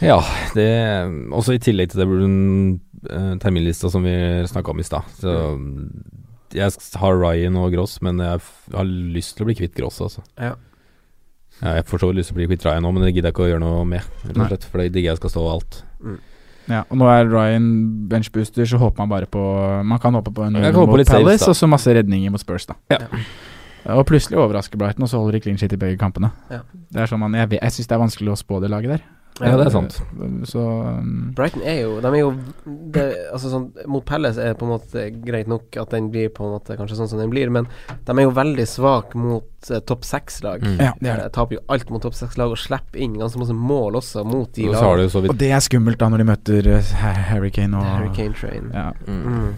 Ja, det Også i tillegg til det burde uh, terminlista som vi snakka om i stad. Så jeg har Ryan og Gross, men jeg har lyst til å bli kvitt Gross, altså. Ja. Ja, jeg får så lyst til å bli kvitt Ryan nå, men det gidder jeg ikke å gjøre noe med. Rett og slett, for det digger jeg skal stå alt. Ja, og nå er Ryan benchbooster, så håper man bare på Man kan håpe på en null mot Palace, og så masse redninger mot Spurs, da. Ja. Og plutselig overrasker Brighton, og så holder de clean shit i begge kampene. Ja. Det er sånn man Jeg, jeg syns det er vanskelig å spå det laget der. Ja, det er sant. Så um, Brighton er jo De er jo det, Altså sånn Mot Palace er det på en måte greit nok at den blir på en måte kanskje sånn som den blir, men de er jo veldig svake mot eh, topp seks-lag. Mm. Ja, det er det. De taper jo alt mot topp seks-lag og slipper inn ganske masse mål også mot de lagene. Og det er skummelt da når de møter uh, Harry Kane og Hurricane Train. Ja. mm. Mm.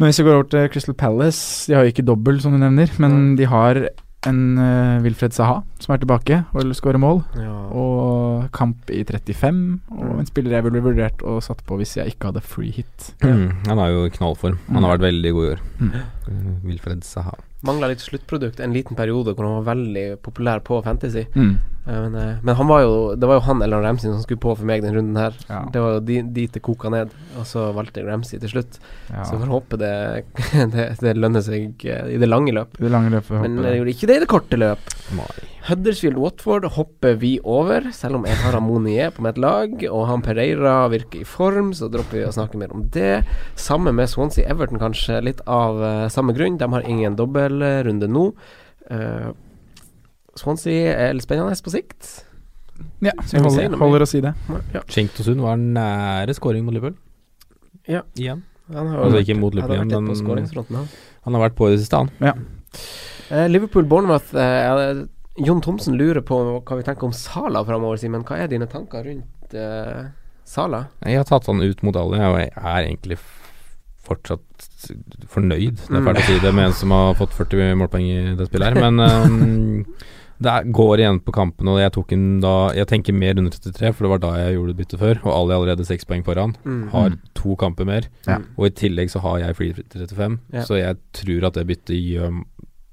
Men hvis vi går over til Crystal Palace De har jo ikke dobbel, som du nevner, men de har en uh, Wilfred Saha som er tilbake og skårer mål. Ja. Og kamp i 35, og Mm. en spiller jeg ville vurdert og satt på hvis jeg ikke hadde free hit. Mm, han er jo i knallform. Han har vært veldig god i år. Mm. Uh, Wilfred Saha. Mangla litt sluttprodukt en liten periode hvor han var veldig populær på Fantasy. Mm. Eh, Men, eh, men han var jo det var jo han eller Ramsey som skulle på for meg den runden her. Ja. Det var jo di- dit det koka ned, og så valgte jeg Ramsey til slutt. Ja. Så vi får håpe det, det, det lønner seg eh, i det lange løp. Det lange løpet Men det jeg. gjorde ikke det i det korte løp. Nei. Huddersfield Watford hopper vi over, selv om jeg har Amonier på mitt lag, og han Pereira virker i form, så dropper vi å snakke mer om det. Samme med Swansea Everton, kanskje litt av uh, samme grunn. De har ingen dobbeltrunde nå. Eh, Swansea er litt spennende på sikt. Ja, jeg vi holder, holder å si det. Ja, Cenk var nære scoring mot Liverpool. Ja. Igjen. han har Altså ikke mot Liverpool igjen, men han. har vært på i det siste, han. Eh, Liverpool-Bournemouth uh, Jon Thomsen lurer på hva vi tenker om Sala framover, Simen. Hva er dine tanker rundt uh, Sala? Jeg har tatt han ut mot alle, og jeg er egentlig fortsatt fornøyd, det er Mm. fælt å si det, med en som har fått 40 målpoeng i det spillet her. Men ehm, det er, går igjen på kampen, og jeg tok en da Jeg tenker mer under 33, for det var da jeg gjorde byttet før, og alle er allerede seks poeng foran. Mm. Har to kamper mer, Ja. og i tillegg så har jeg free 35, Ja. så jeg tror at det byttet gjør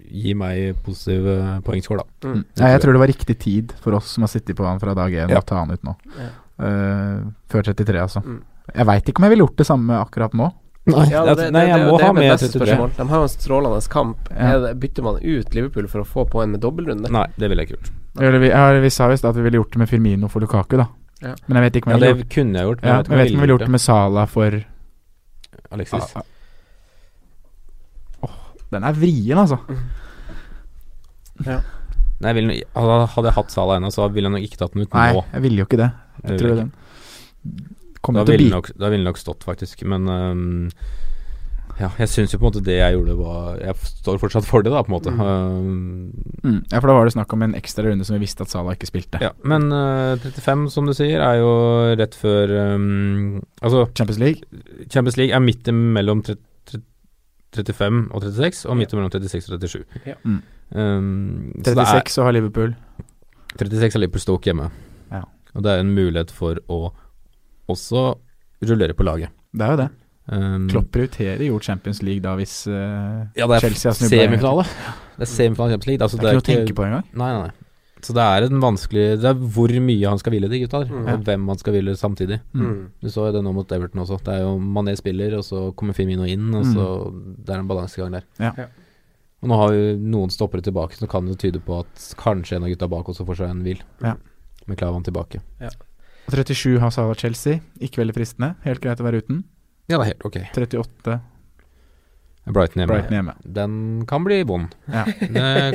gi meg positiv eh, poengscore, da. Mm. Ja, jeg tror det var riktig tid for oss som har sittet på han fra dag én, Ja. å ta han ut nå. Ja. Uh, før 33, altså. Mm. Jeg veit ikke om jeg ville gjort det samme akkurat nå. Nei, Ja, det, nei jeg det- må det ha med 33. spørsmål. De har jo en strålende kamp. Ja. Er det, bytter man ut Liverpool for å få på en med dobbeltrunde? Nei, det ville jeg ikke gjort. Vi, ja, vi sa visst at vi ville gjort det med Firmino for Lukaku, da. Ja. Men jeg vet ikke om Ja, jeg ville det gjort kunne jeg gjort, men ja, jeg vet jeg ikke om vi ville gjort det det. med Sala for Alexis. Ah, ah. Åh, Den er vrien, altså. Ja. Nei, jeg vil, hadde jeg hatt Sala ennå, så ville jeg nok ikke tatt den ut nå. Nei, jeg ville jo ikke det. Jeg Jeg tror jeg den Da til å bli nok, da ville det nok stått, faktisk. Men um, ja, jeg syns jo på en måte det jeg gjorde, var Jeg står fortsatt for det, da, på en måte. Um, mm. Ja, for da var det snakk om en ekstra runde som vi visste at Salah ikke spilte. ja, men uh, 35, som du sier, er jo rett før um, Altså, Champions League. Champions League er midt mellom 35 og 36, og midt mellom 36 og 37. Ja. Mm. Um, så er- 36 så har Liverpool. 36 har Liverpool Stoke hjemme. Ja. Og det er en mulighet for å også rullere på laget. Det er jo det. Um, Klopp prioriterer jo Champions League da hvis uh, Ja, det er Chelsea har snubla semifinale. Det er semifinale Champions League. Altså, Det er ikke noe å tenke på engang. Nei, nei, nei. Så det er en vanskelig Det er hvor mye han skal ville, de gutta der. Mm. Og hvem han skal ville samtidig. Mm. Du så jo det nå mot Everton også. Det er jo Mané spiller, og så kommer Firmino inn, og så Det er en balansegang der. Ja. Ja. Og nå har vi noen stoppere tilbake, så kan det tyde på at kanskje en av gutta bak også får seg en hvil. Ja. Med Klavan tilbake. Og 37 har Salah Chelsea. Ikke veldig fristende. Helt greit å være uten. Ja, det er helt ok. 38 Brighton hjemme. Brighton hjemme. Den kan bli vond. Ja.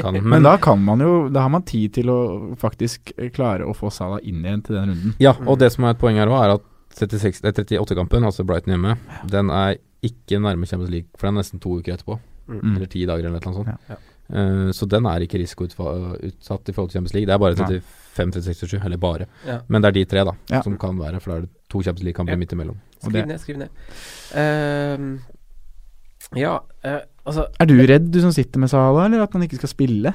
Kan men, Men da kan man jo Da har man tid til å faktisk klare å få Salah inn igjen til den runden. Ja, og det som er et poeng her òg, er at 36 eh, 38-kampen, altså Brighton hjemme, den er ikke nærme Champions League, for den er nesten to uker etterpå. Mm. Eller ti dager, eller noe sånt. Ja. Uh, så den er ikke risikoutsatt i forhold til Champions League. Det er bare 35, 36, 37, eller bare. Ja. Men det er de tre da Ja. som kan være, for da er det to Champions League-kamper Ja. midt imellom. Skriv ned, skriv ned. Uh, ja, uh, altså Er du redd, du som sitter med Salah, eller at han ikke skal spille?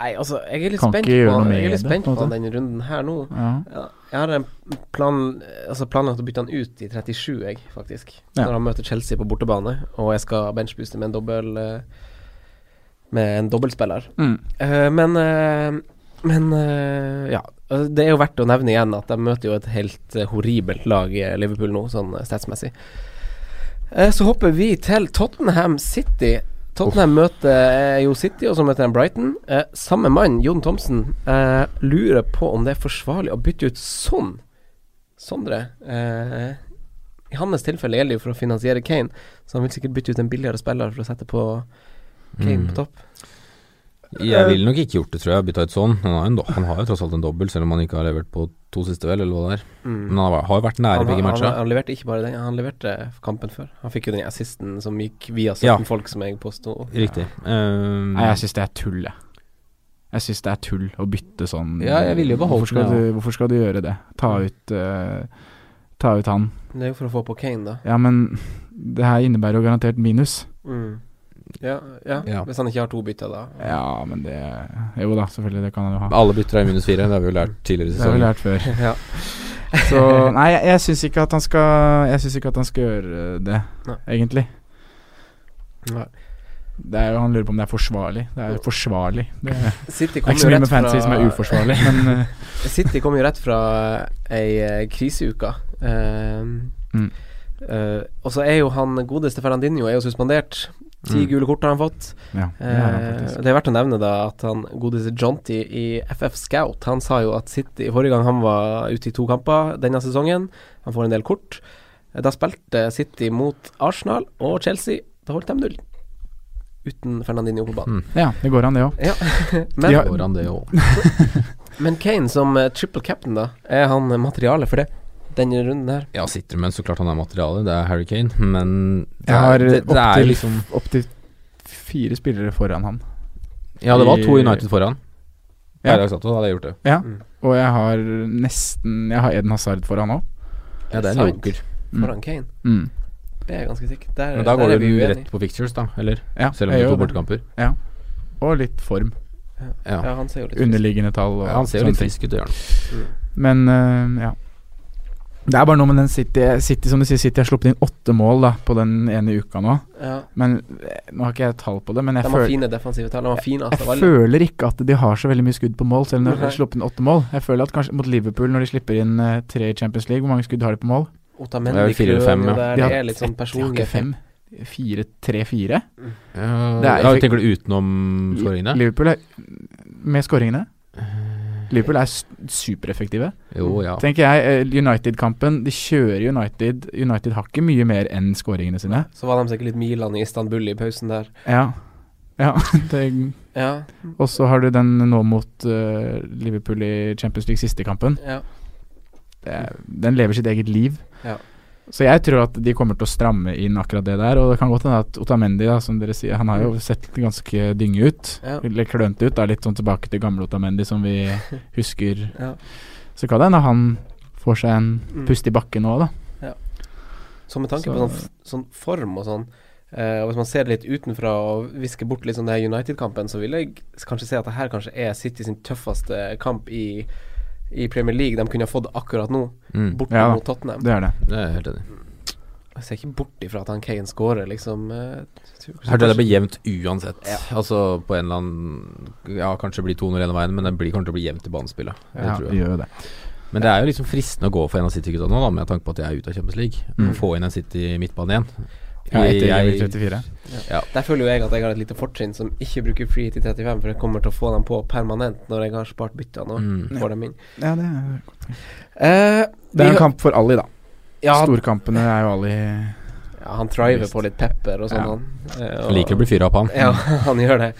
Nei, altså, jeg er litt Kan spent på, han, jeg er litt det, spent på på denne runden her nå. Ja. Ja, jeg har en plan Altså planlagt å bytte han ut i 37, jeg, faktisk. Ja. Når han møter Chelsea på bortebane, og jeg skal benchbooste med en dobbel eh, Med en dobbeltspiller. Mm. Eh, men Men eh, ja. Det er jo verdt å nevne igjen at de møter jo et helt eh, horribelt lag, i Liverpool, nå, sånn eh, statsmessig. Eh, så hopper vi til Tottenham City. Tottenham møter eh, jo City, og så møter de Brighton. Eh, samme mann, Jon Thomsen, eh, lurer på om det er forsvarlig å bytte ut sånn. Sondre. Eh, I hans tilfelle gjelder det jo for å finansiere Kane, så han vil sikkert bytte ut en billigere spiller for å sette på Kane Mm. på topp. Jeg ville nok ikke gjort det, tror jeg, bytta ut sånn. Han har, en, han har jo tross alt en dobbel, selv om han ikke har levert på to siste, vel, eller hva det er. Mm. Men han har, har jo vært nære Han, begge han, matcher. han leverte ikke bare den, han leverte kampen før. Han fikk jo den assisten som gikk via 17 Ja. folk, som jeg påsto. Riktig. Um, Nei, jeg syns det er tull, jeg. Jeg syns det er tull å bytte sånn. Ja, jeg ville jo beholdt hvorfor skal, ja. du, hvorfor skal du gjøre det? Ta ut uh, Ta ut han. Det er jo for å få på Kane, da. Ja, men det her innebærer jo garantert minus. Mm. Ja, ja. Ja. hvis han ikke har to bytter, da. Ja, men det Jo da, selvfølgelig, det kan han jo ha. Alle bytter er i minus fire, det har vi jo lært tidligere i Det har vi lært før. ja. Så nei, jeg, jeg syns ikke at han skal Jeg syns ikke at han skal gjøre det, Nei. egentlig. Nei. Det er jo, Han lurer på om det er forsvarlig. Det er forsvarlig. Det er City ikke så mye med fantasy som er uforsvarlig, men eh, City kommer jo rett fra ei eh, kriseuke. Uh, Mm. uh, og så er jo han godeste Fernandinho er jo suspendert. Ti Mm. gule kort har han fått. ja, det er han Eh, det er verdt å nevne da at han godeste Jonty i FF Scout Han sa jo at City Forrige gang han var ute i to kamper denne sesongen, han får en del kort. Eh, Da spilte City mot Arsenal og Chelsea. Da holdt de null. Uten Fernandinho på banen. Ja, det går an, det òg. Ja. men, Ja. Går han det òg? men Kane som eh, triple captain, da, er han materiale for det? Denne runden her? Ja, sitter men så klart han er materiale. Det er Harry Kane, men det Jeg har det, det opptil liksom opp fire spillere foran han. Ja, det var to United foran. Ja. Dags hadde jeg gjort det. Ja, Mm. og jeg har nesten Jeg har Eden Hazard foran òg. Ja, det er en joker. Foran Kane? Mm. Det er jeg ganske sikkert. Der, Men da går du rett på pictures, da. Eller? Ja, Selv om det er to bortekamper? Ja. Og litt form. Ja. Ja, han ser jo litt Underliggende tall og Ja, han ser jo litt frisk ut, det gjør han. Men uh, ja. Det er bare noe med den City, City som du sier, City har sluppet inn åtte mål da på den ene uka nå. Ja. Men eh, Nå har ikke jeg tall på det, men jeg, De har føl fine defensive tall. De fine, finest jeg føler ikke at de har så veldig mye skudd på mål, selv om de har sluppet inn åtte mål. Jeg føler at kanskje mot Liverpool, når de slipper inn uh, tre i Champions League, hvor mange skudd har de på mål? Det Otamendi er fire eller fem, ja. der De har er litt sånn De har personlig ikke fem. Fire, tre, fire? Ja, er ja, tenker du utenom skåringene? Liverpool er med skåringene. Liverpool er supereffektive. Jo, ja. Tenker jeg, eh, United-kampen De kjører United United har ikke mye mer enn skåringene sine. Så var de sikkert litt Milan i Istanbul i pausen der. Ja. ja Ja. og så har du den nå mot uh, Liverpool i Champions League siste kampen. ja. Det, den lever sitt eget liv. Ja. Så jeg tror at de kommer til å stramme inn akkurat det der. Og det kan godt hende at Otamendi, da, som dere sier, han har jo sett ganske dynge ut. Ja. Eller klønete ut. Er litt sånn tilbake til gamle Otamendi som vi husker. Ja. Så kan det hende han får seg en Mm. pust i bakken nå, da. Så med tanke Så- på sånn, sånn form og sånn, eh, og hvis man ser det litt utenfra og visker bort litt sånn det her United-kampen, så vil jeg kanskje se at det her kanskje er City sin tøffeste kamp i, i Premier League de kunne ha fått akkurat nå, Mm. borte Ja, mot Tottenham. Det er det. Det er jeg helt enig. Jeg ser ikke bort ifra at han Kane scorer, liksom. eh, kanskje- Jeg tror det blir jevnt uansett. Ja. Altså på en eller annen Ja, kanskje blir 2-0 ene veien, men det blir, kommer til å bli jevnt i banespillet. Det Ja, tror jeg. gjør det. Men det er jo liksom fristende å gå for en av City-gutta nå, da, med tanke på at de er ute av Champions League. Mm. Få inn en City midtbane igjen. Ja, etter Jeg- Level 34. Ja. Der føler jo jeg at jeg har et lite fortrinn som ikke bruker free til 35, for jeg kommer til å få dem på permanent når jeg har spart byttene og Mm. får dem inn. Ja, det er Eh, Det er en kamp for Ali, da. Ja, Storkampene er jo Ali ja, han thriver på litt pepper og sånn, Ja. han. Eh, og, liker å bli fyra opp, han. Ja, han gjør det.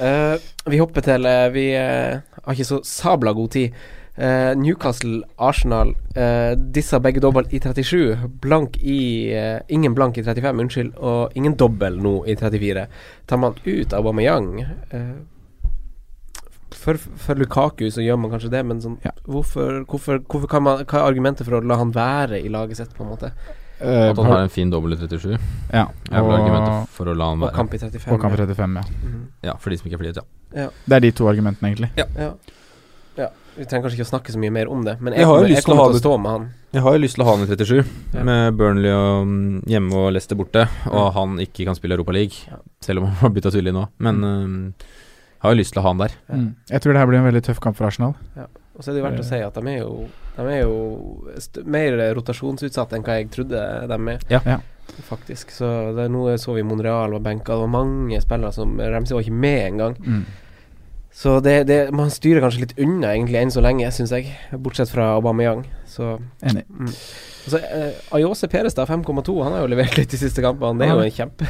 Eh, vi hopper til eh, Vi eh, har ikke så sabla god tid. Eh, Newcastle, Arsenal. uh, disse begge dobbel i 37. Blank i uh, Ingen blank i 35, unnskyld. Og ingen dobbel nå i 34. Tar man ut Aubameyang eh, for, for Lukaku så gjør man kanskje det, men sånn, Ja. hvorfor, hvorfor, hvorfor kan man Hva er argumentet for å la han være i laget sitt, på en måte? eh, At han har en fin dobbel i 37. Ja. Og, for å la han Og kamp i 35. og kamp ja. 35, ja. Mhm. Ja, for de som ikke er flyet, ja. Det er de to argumentene, egentlig. Ja. ja. Vi trenger kanskje ikke å snakke så mye mer om det, men Jeg jeg, har jo kommer, jeg lyst til å kommer ha til å det- stå med han. Jeg har jo lyst til å ha han i 37, Ja. med Burnley og, mm, hjemme og Leicester borte, og Mm. han ikke kan spille Europa League, Ja. selv om han har bytta tydelig nå. Men mm, jeg har jo lyst til å ha han der. Mm. Jeg tror det her blir en veldig tøff kamp for Arsenal. Og så er det jo verdt å si at de er jo, de er jo st mer rotasjonsutsatt enn hva jeg trodde de er, Ja. Ja. faktisk. Så det, nå så vi Monreal var benka, det var mange spillere som Ramsey var ikke med engang. Mm. Så det, det, man styrer kanskje litt unna, egentlig, enn så lenge, syns jeg. Bortsett fra Aubameyang. Så Enig. mm. Så eh, Ayose Perestad da, 5,2. Han har jo levert litt de siste kampene. Det er jo en kjempe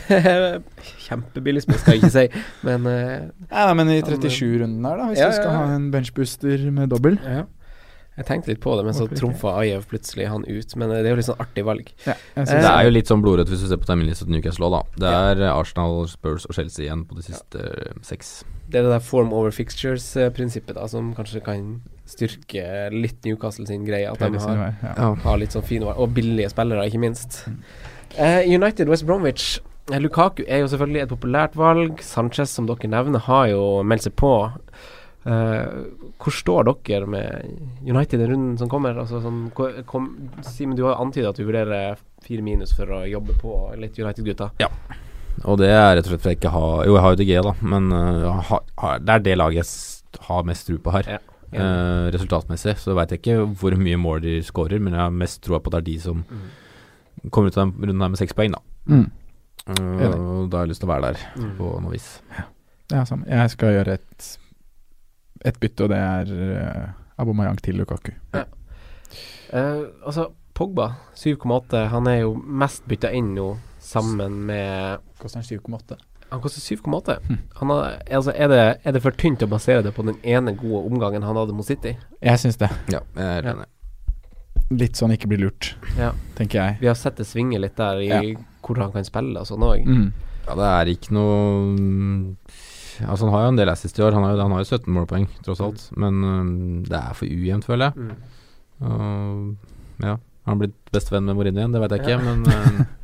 Kjempebillig spill, skal jeg ikke si, men eh, Ja, nei, men i 37-runden her, da, hvis ja, du skal ja, ha en benchbooster med dobbel. ja. Jeg tenkte litt på det, men så trumfa Ayev plutselig han ut. Men eh, det er jo litt sånn artig valg. Ja, Eh, Det er jo litt sånn blodrødt hvis du ser på terminlisten til Newcastle òg, da. Det er eh, Arsenal, Spurs og Chelsea igjen på de siste eh, seks. Det er det der form over fixtures-prinsippet da som kanskje kan styrke litt Newcastle sin greie. At de har, ja. har litt sånn fine og billige spillere, ikke minst. Uh, United West Bromwich. Eh, Lukaku er jo selvfølgelig et populært valg. Sanchez, som dere nevner, har jo meldt seg på. Uh, hvor står dere med United i runden som kommer? Altså, sånn, kom, Simen, du har antydet at du vurderer fire minus for å jobbe på litt United-gutta. Og det er rett og slett fordi jeg ikke har Jo, jeg har jo DG, da, men uh, har, har, det er det laget jeg har mest tro på her. Ja. Uh, resultatmessig så veit jeg ikke hvor mye mål de scorer, men jeg har mest troa på at det er de som Mm. kommer ut av den runden her med seks poeng, da. Mm. Uh, og da har jeg lyst til å være der Mm. på noe vis. Ja, samme. Jeg skal gjøre et Et bytte, og det er uh, Abomayang til Lukaku. Eh, altså, Pogba, 7,8. Han er jo mest bytta inn nå, sammen med Koster han 7,8? Han koster 7,8. Hm. Altså, er, det, er det for tynt å basere det på den ene gode omgangen han hadde mot City? Jeg syns det. Ja, jeg er enig. Litt sånn ikke bli lurt, Ja. tenker jeg. Vi har sett det svinge litt der i Ja. hvordan han kan spille og sånn òg. Mm. Ja, det er ikke noe Altså Han har jo en del assist i år. Han har, jo- han har jo 17 målpoeng, tross alt. Men um, det er for ujevnt, føler jeg. Mm. Og, ja. Har han blitt bestevenn med Mourinho igjen? Det vet jeg ikke, men øhm,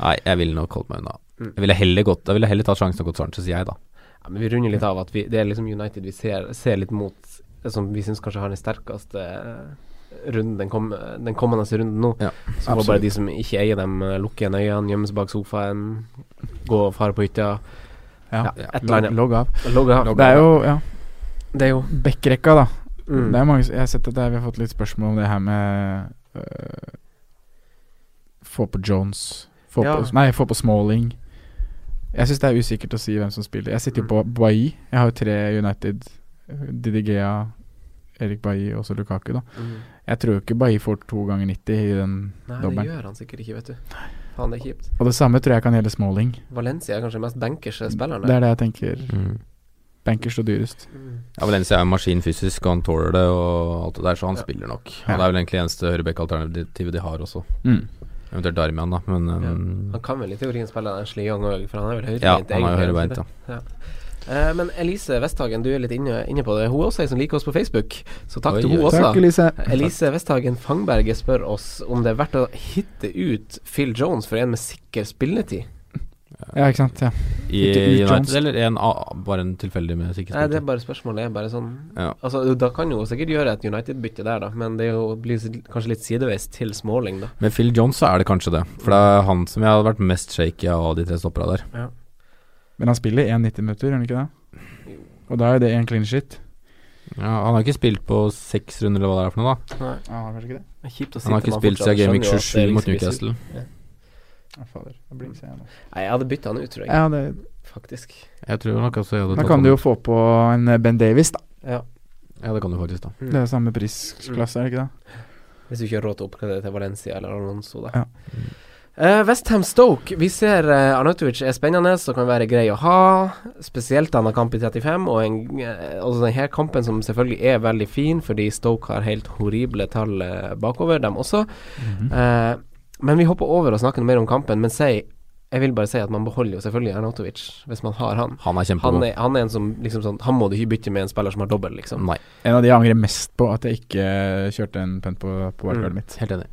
Nei, jeg ville nok holdt meg unna. Mm. Jeg ville heller gått Jeg ville heller tatt sjansen og gått Sanchez, jeg, da. Ja, men vi runder litt av at vi, det er liksom United vi ser, ser litt mot, som vi syns kanskje har den sterkeste eh, runden den, kom, den kommende runden nå. Ja, så må bare de som ikke eier dem, eh, lukke igjen øynene, gjemme seg bak sofaen, gå og fare på hytta. Ja. Ja. Logg av. Log av. Det er jo ja, Det er jo backrekka, da. mm. Det er mange, jeg har sett at det, vi har fått litt spørsmål om det her med øh, Få på Jones. Få Ja. på, nei, få på Smalling. Jeg syns det er usikkert å si hvem som spiller. Jeg sitter jo på Bailly. Jeg har jo tre United. Didi Gea, Erik Bailly og så Lukaku, da. Mm. Jeg tror jo ikke Bailly får to ganger 90 i den Nei, det gjør han sikkert ikke, vet du. Faen, det er kjipt. Og det samme tror jeg kan gjelde Smalling. Valencia er kanskje den mest bankers spilleren Det er det jeg tenker. Mm. Bankers og dyrest. Mm. Ja, Valencia er en maskin fysisk, og han tåler det og alt det der, så han Ja. spiller nok. Ja. Og Det er vel egentlig eneste høyrebekk-alternativet de har også. Mm. Eventuelt Darmian, da, men um, Han kan vel i teorien spille Ashley Young òg, for han er vel høyrebeint? Ja, han jo høyrebeint, er? Eh, men Elise Westhagen, du er litt inne, inne på det. Hun er også ei som liker oss på Facebook, så takk Oi, til hun takk, også. Elise. Elise Westhagen Fangberget spør oss om det er verdt å hitte ut Phil Jones for en med sikker spilletid. Ja, ikke sant. Ja. I I United, eller en, A- bare en tilfeldig med sikkert Nei, det er bare spørsmålet er bare sånn Ja. Altså, Da kan jo sikkert gjøre et United-bytte der, da, men det er jo, blir kanskje litt sideveis til Småling, da. Med Phil Jones så er det kanskje det, for det er han som jeg hadde vært mest shaky av de tre stoppera der. Ja. Men han spiller 1,90 minutter, gjør han ikke det? Og da er det én clean shit. Ja, han har ikke spilt på seks runder, eller hva det er for noe, da. Nei, Ja, han har ikke det? det er kjipt å Han har ikke spilt siden Game Week skjønner jo at 27 mot liksom. Newcastle. Ja, fader. jeg blir ikke nå. Nei, jeg hadde bytta han ut, tror jeg. Ja, det, Faktisk. Jeg tror nok altså jeg hadde da kan du jo få på en eh, Ben Davies, da. Ja. Ja, det kan du faktisk, da. Mm. Det er samme prisklasse, er det ikke det? Hvis du ikke har råd til å oppgradere til Valencia eller Alonso, da. Ja. Uh, Westham Stoke. Vi ser uh, Arnautovic er spennende og kan være grei å ha. Spesielt da han har kamp i 35, og en, uh, altså denne kampen som selvfølgelig er veldig fin, fordi Stoke har helt horrible tall uh, bakover, dem også. Mhm. Eh, men vi hopper over og snakker noe mer om kampen. Men si jeg vil bare si at man beholder jo selvfølgelig Arnautovic hvis man har han. Han er Han kjempegod. er, han er en som liksom sånn Han må du ikke bytte med en spiller som har dobbel, liksom. Nei, En av de jeg angrer mest på at jeg ikke kjørte en pent på, på wildcardet Mm. mitt. helt enig.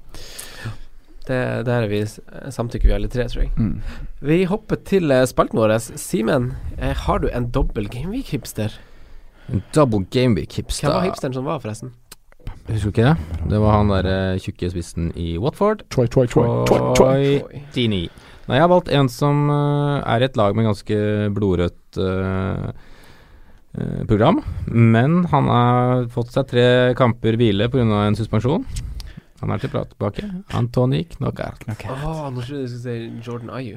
Det, der er vi samtykker vi alle tre, tror jeg. Mm. Vi hopper til eh, spalten vår. Simen, eh, har du en dobbel Gameweek-hipster? En double gameweek hipster. Hvem var hipsteren som var, forresten? Husker du ikke det? Det var han der eh, tjukke spissen i Watford. Troy, Troy, Troy, Troy, Troy. Oi. Dini. Nei, jeg har valgt en som eh, er i et lag med ganske blodrødt eh, eh, program. Men han har fått seg tre kamper hvile pga. en suspensjon. Han er tilbake. Antoni Knockart. Åh, nå trodde jeg du skulle si Jordan Ayu.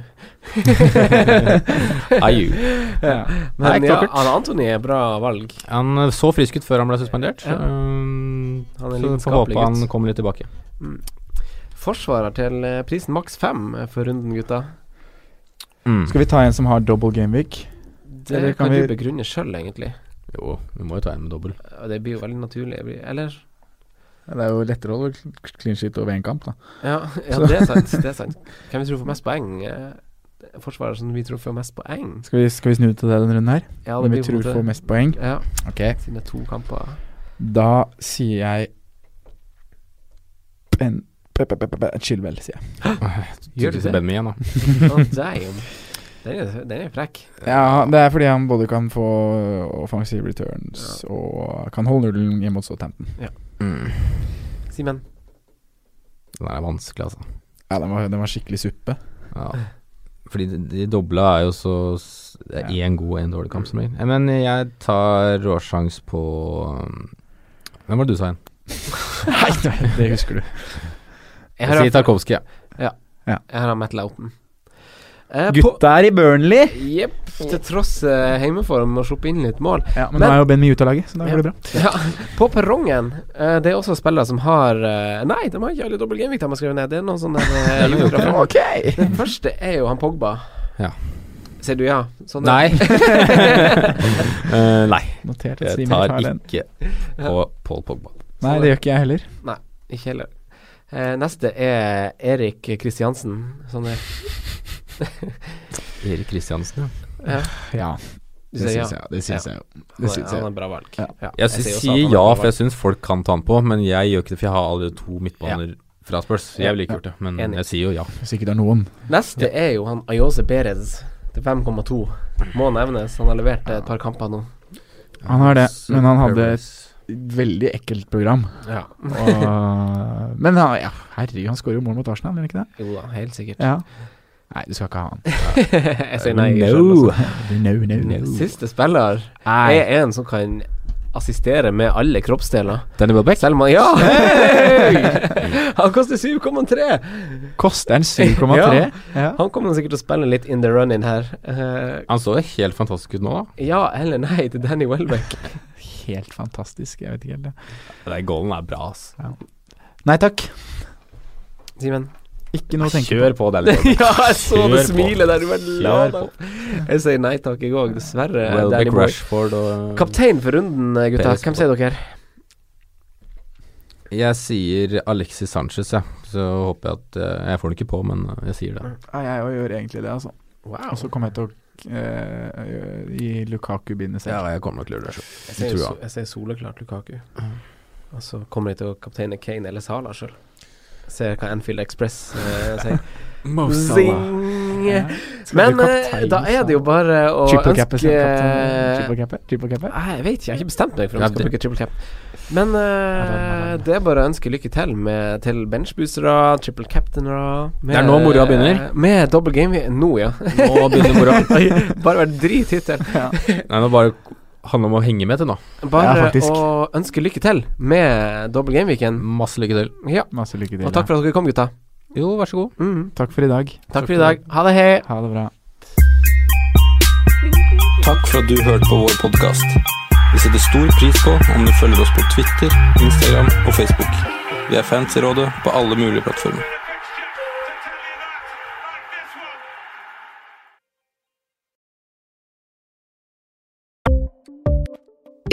Ayu. Ja. Men Nei, ja, Antony er bra valg. Han så frisk ut før han ble suspendert. Ja. Um, Han er så får håpe han kommer litt tilbake. Forsvarer til eh, prisen maks fem eh, for runden, gutta. Mm. Skal vi ta en som har double gameweek? Det Eller kan, kan du begrunne sjøl, egentlig. Jo, vi må jo ta en med dobbel. Det blir jo veldig naturlig. Eller Det er jo lettere å holde clean sheet over én kamp, da. Ja, ja det er sant. Det er sant. Hvem vi tror får mest poeng? Eh, Forsvarer som vi tror får mest poeng? Skal vi, skal vi snu til det denne runden her? Ja, Hvem vi tror får mest poeng? Ja, Ok. siden det er to kamper. Da sier jeg Ben pe- pe- sier jeg. Gjør du det? Ben igjen, da. Å, damn. Den er, den er frekk. Ja, det er fordi han både kan få offensive returns og kan holde nullen hjemme mot Southampton. Mm. Simen. Den er vanskelig, altså. Ja, den var, den var skikkelig suppe. Ja. Fordi de, de dobla er jo så én er god og én dårlig kamp som regel. Men jeg tar råsjans på um, Hvem var det du sa igjen? Nei, det, det husker du. Jeg har, sier Tarkovskij, ja. jeg har Matt Lauten. Eh, på- Gutta er i Burnley! Jepp. Til tross eh, heimeform og sluppet inn litt mål. Ja, men, Men- nå er jo Ben mye ute av laget, så da går det bra. Ja, På perrongen eh, Det er også spillere som har eh, Nei, de har ikke alle dobbel gameweek de har skrevet ned. Det er noen sånne eh, Ok! Den første er jo han Pogba. Ja. Sier du ja? Sånn Nei. uh, nei. Notert at Jeg Simen tar tar ikke på Paul Pogba. Nei, det gjør ikke jeg heller. Nei, ikke heller. Uh, neste er Erik Kristiansen. Sånn er Erik Kristiansen, ja. ja. Ja, det syns ja. jeg. Det syns jeg jo. Han Det syns Han jeg er en bra valg. Ja. Jeg, sier sier er ja, for jeg syns folk kan ta han på, men jeg gjør ikke det, for jeg har allerede to midtbaner fra Spurs. Jeg ville ikke gjort det, men Enig. jeg sier jo ja. Hvis ikke det er noen. Neste er jo han Ayose Perez til 5,2. Må nevnes. Han har levert et par kamper nå. Han har det, men han hadde et veldig ekkelt program. Ja. Og, men han, ja, herregud, han skårer jo mål mot Arsenal, gjør han ikke det? Jo da, helt sikkert. Ja. Nei, du skal ikke ha han. jeg sier nei. No. No, no, no. Siste spiller er en som kan assistere med alle kroppsdeler. Danny Welbeck? Selma, Ja! Hey! Han koster 7,3! Koster en 7,3? Ja. Ja. Han kommer sikkert til å spille litt in the run-in her. Uh, Han så helt fantastisk ut nå, da. ja eller nei til Danny Welbeck. Helt fantastisk. Jeg vet ikke helt det. Den golden er bra, ass. Nei takk. Simen? Ikke noe å tenke Kjør på, Danny Welbeck. ja, jeg så Kjør det smilet der. Du deg. Jeg sier nei takk, jeg òg. Dessverre. Danny Welbeck. Rashford og Kaptein for runden, eh, gutta. Perez Hvem sier dere? Jeg sier Alexis Sanchez, jeg. Så håper jeg at eh, Jeg får det ikke på, men eh, jeg sier det. Ja, jeg gjør egentlig det, altså. Og så kommer jeg til å uh, gi Lukaku-bindet selv. Ja, jeg kommer nok til å gjøre det. Jeg sier, jeg sier soleklart Lukaku. Og så kommer jeg til å kapteine Kane eller Sala sjøl. Ser hva Anfield Express eh, sier. Zing! Ja. Men eh, kaptein, da er det jo bare å Triple cap ønske Triple cap? Triple cap? Nei, Jeg vet ikke, jeg har ikke bestemt meg for om jeg skal bruke triple cap. Men uh, det er bare å ønske lykke til med til benchboostere, triple captainere med- Det er nå moroa begynner. Med double game Nå, ja. Nå begynner moroa. bare vært drithittil. Ja. Nei, nå bare handler om å henge med til nå. Bare Ja, å ønske lykke til med double game-weekend. Masse lykke til. Ja. Masse lykke til. Og takk for at dere kom, gutta. Jo, vær så god. Mm. Takk for i dag. Takk for i dag. Ha det, hei. Ha det bra. Takk for at du hørte på vår podkast. Vi setter stor pris på om du følger oss på Twitter, Instagram og Facebook. Vi er fans i rådet på alle mulige plattformer.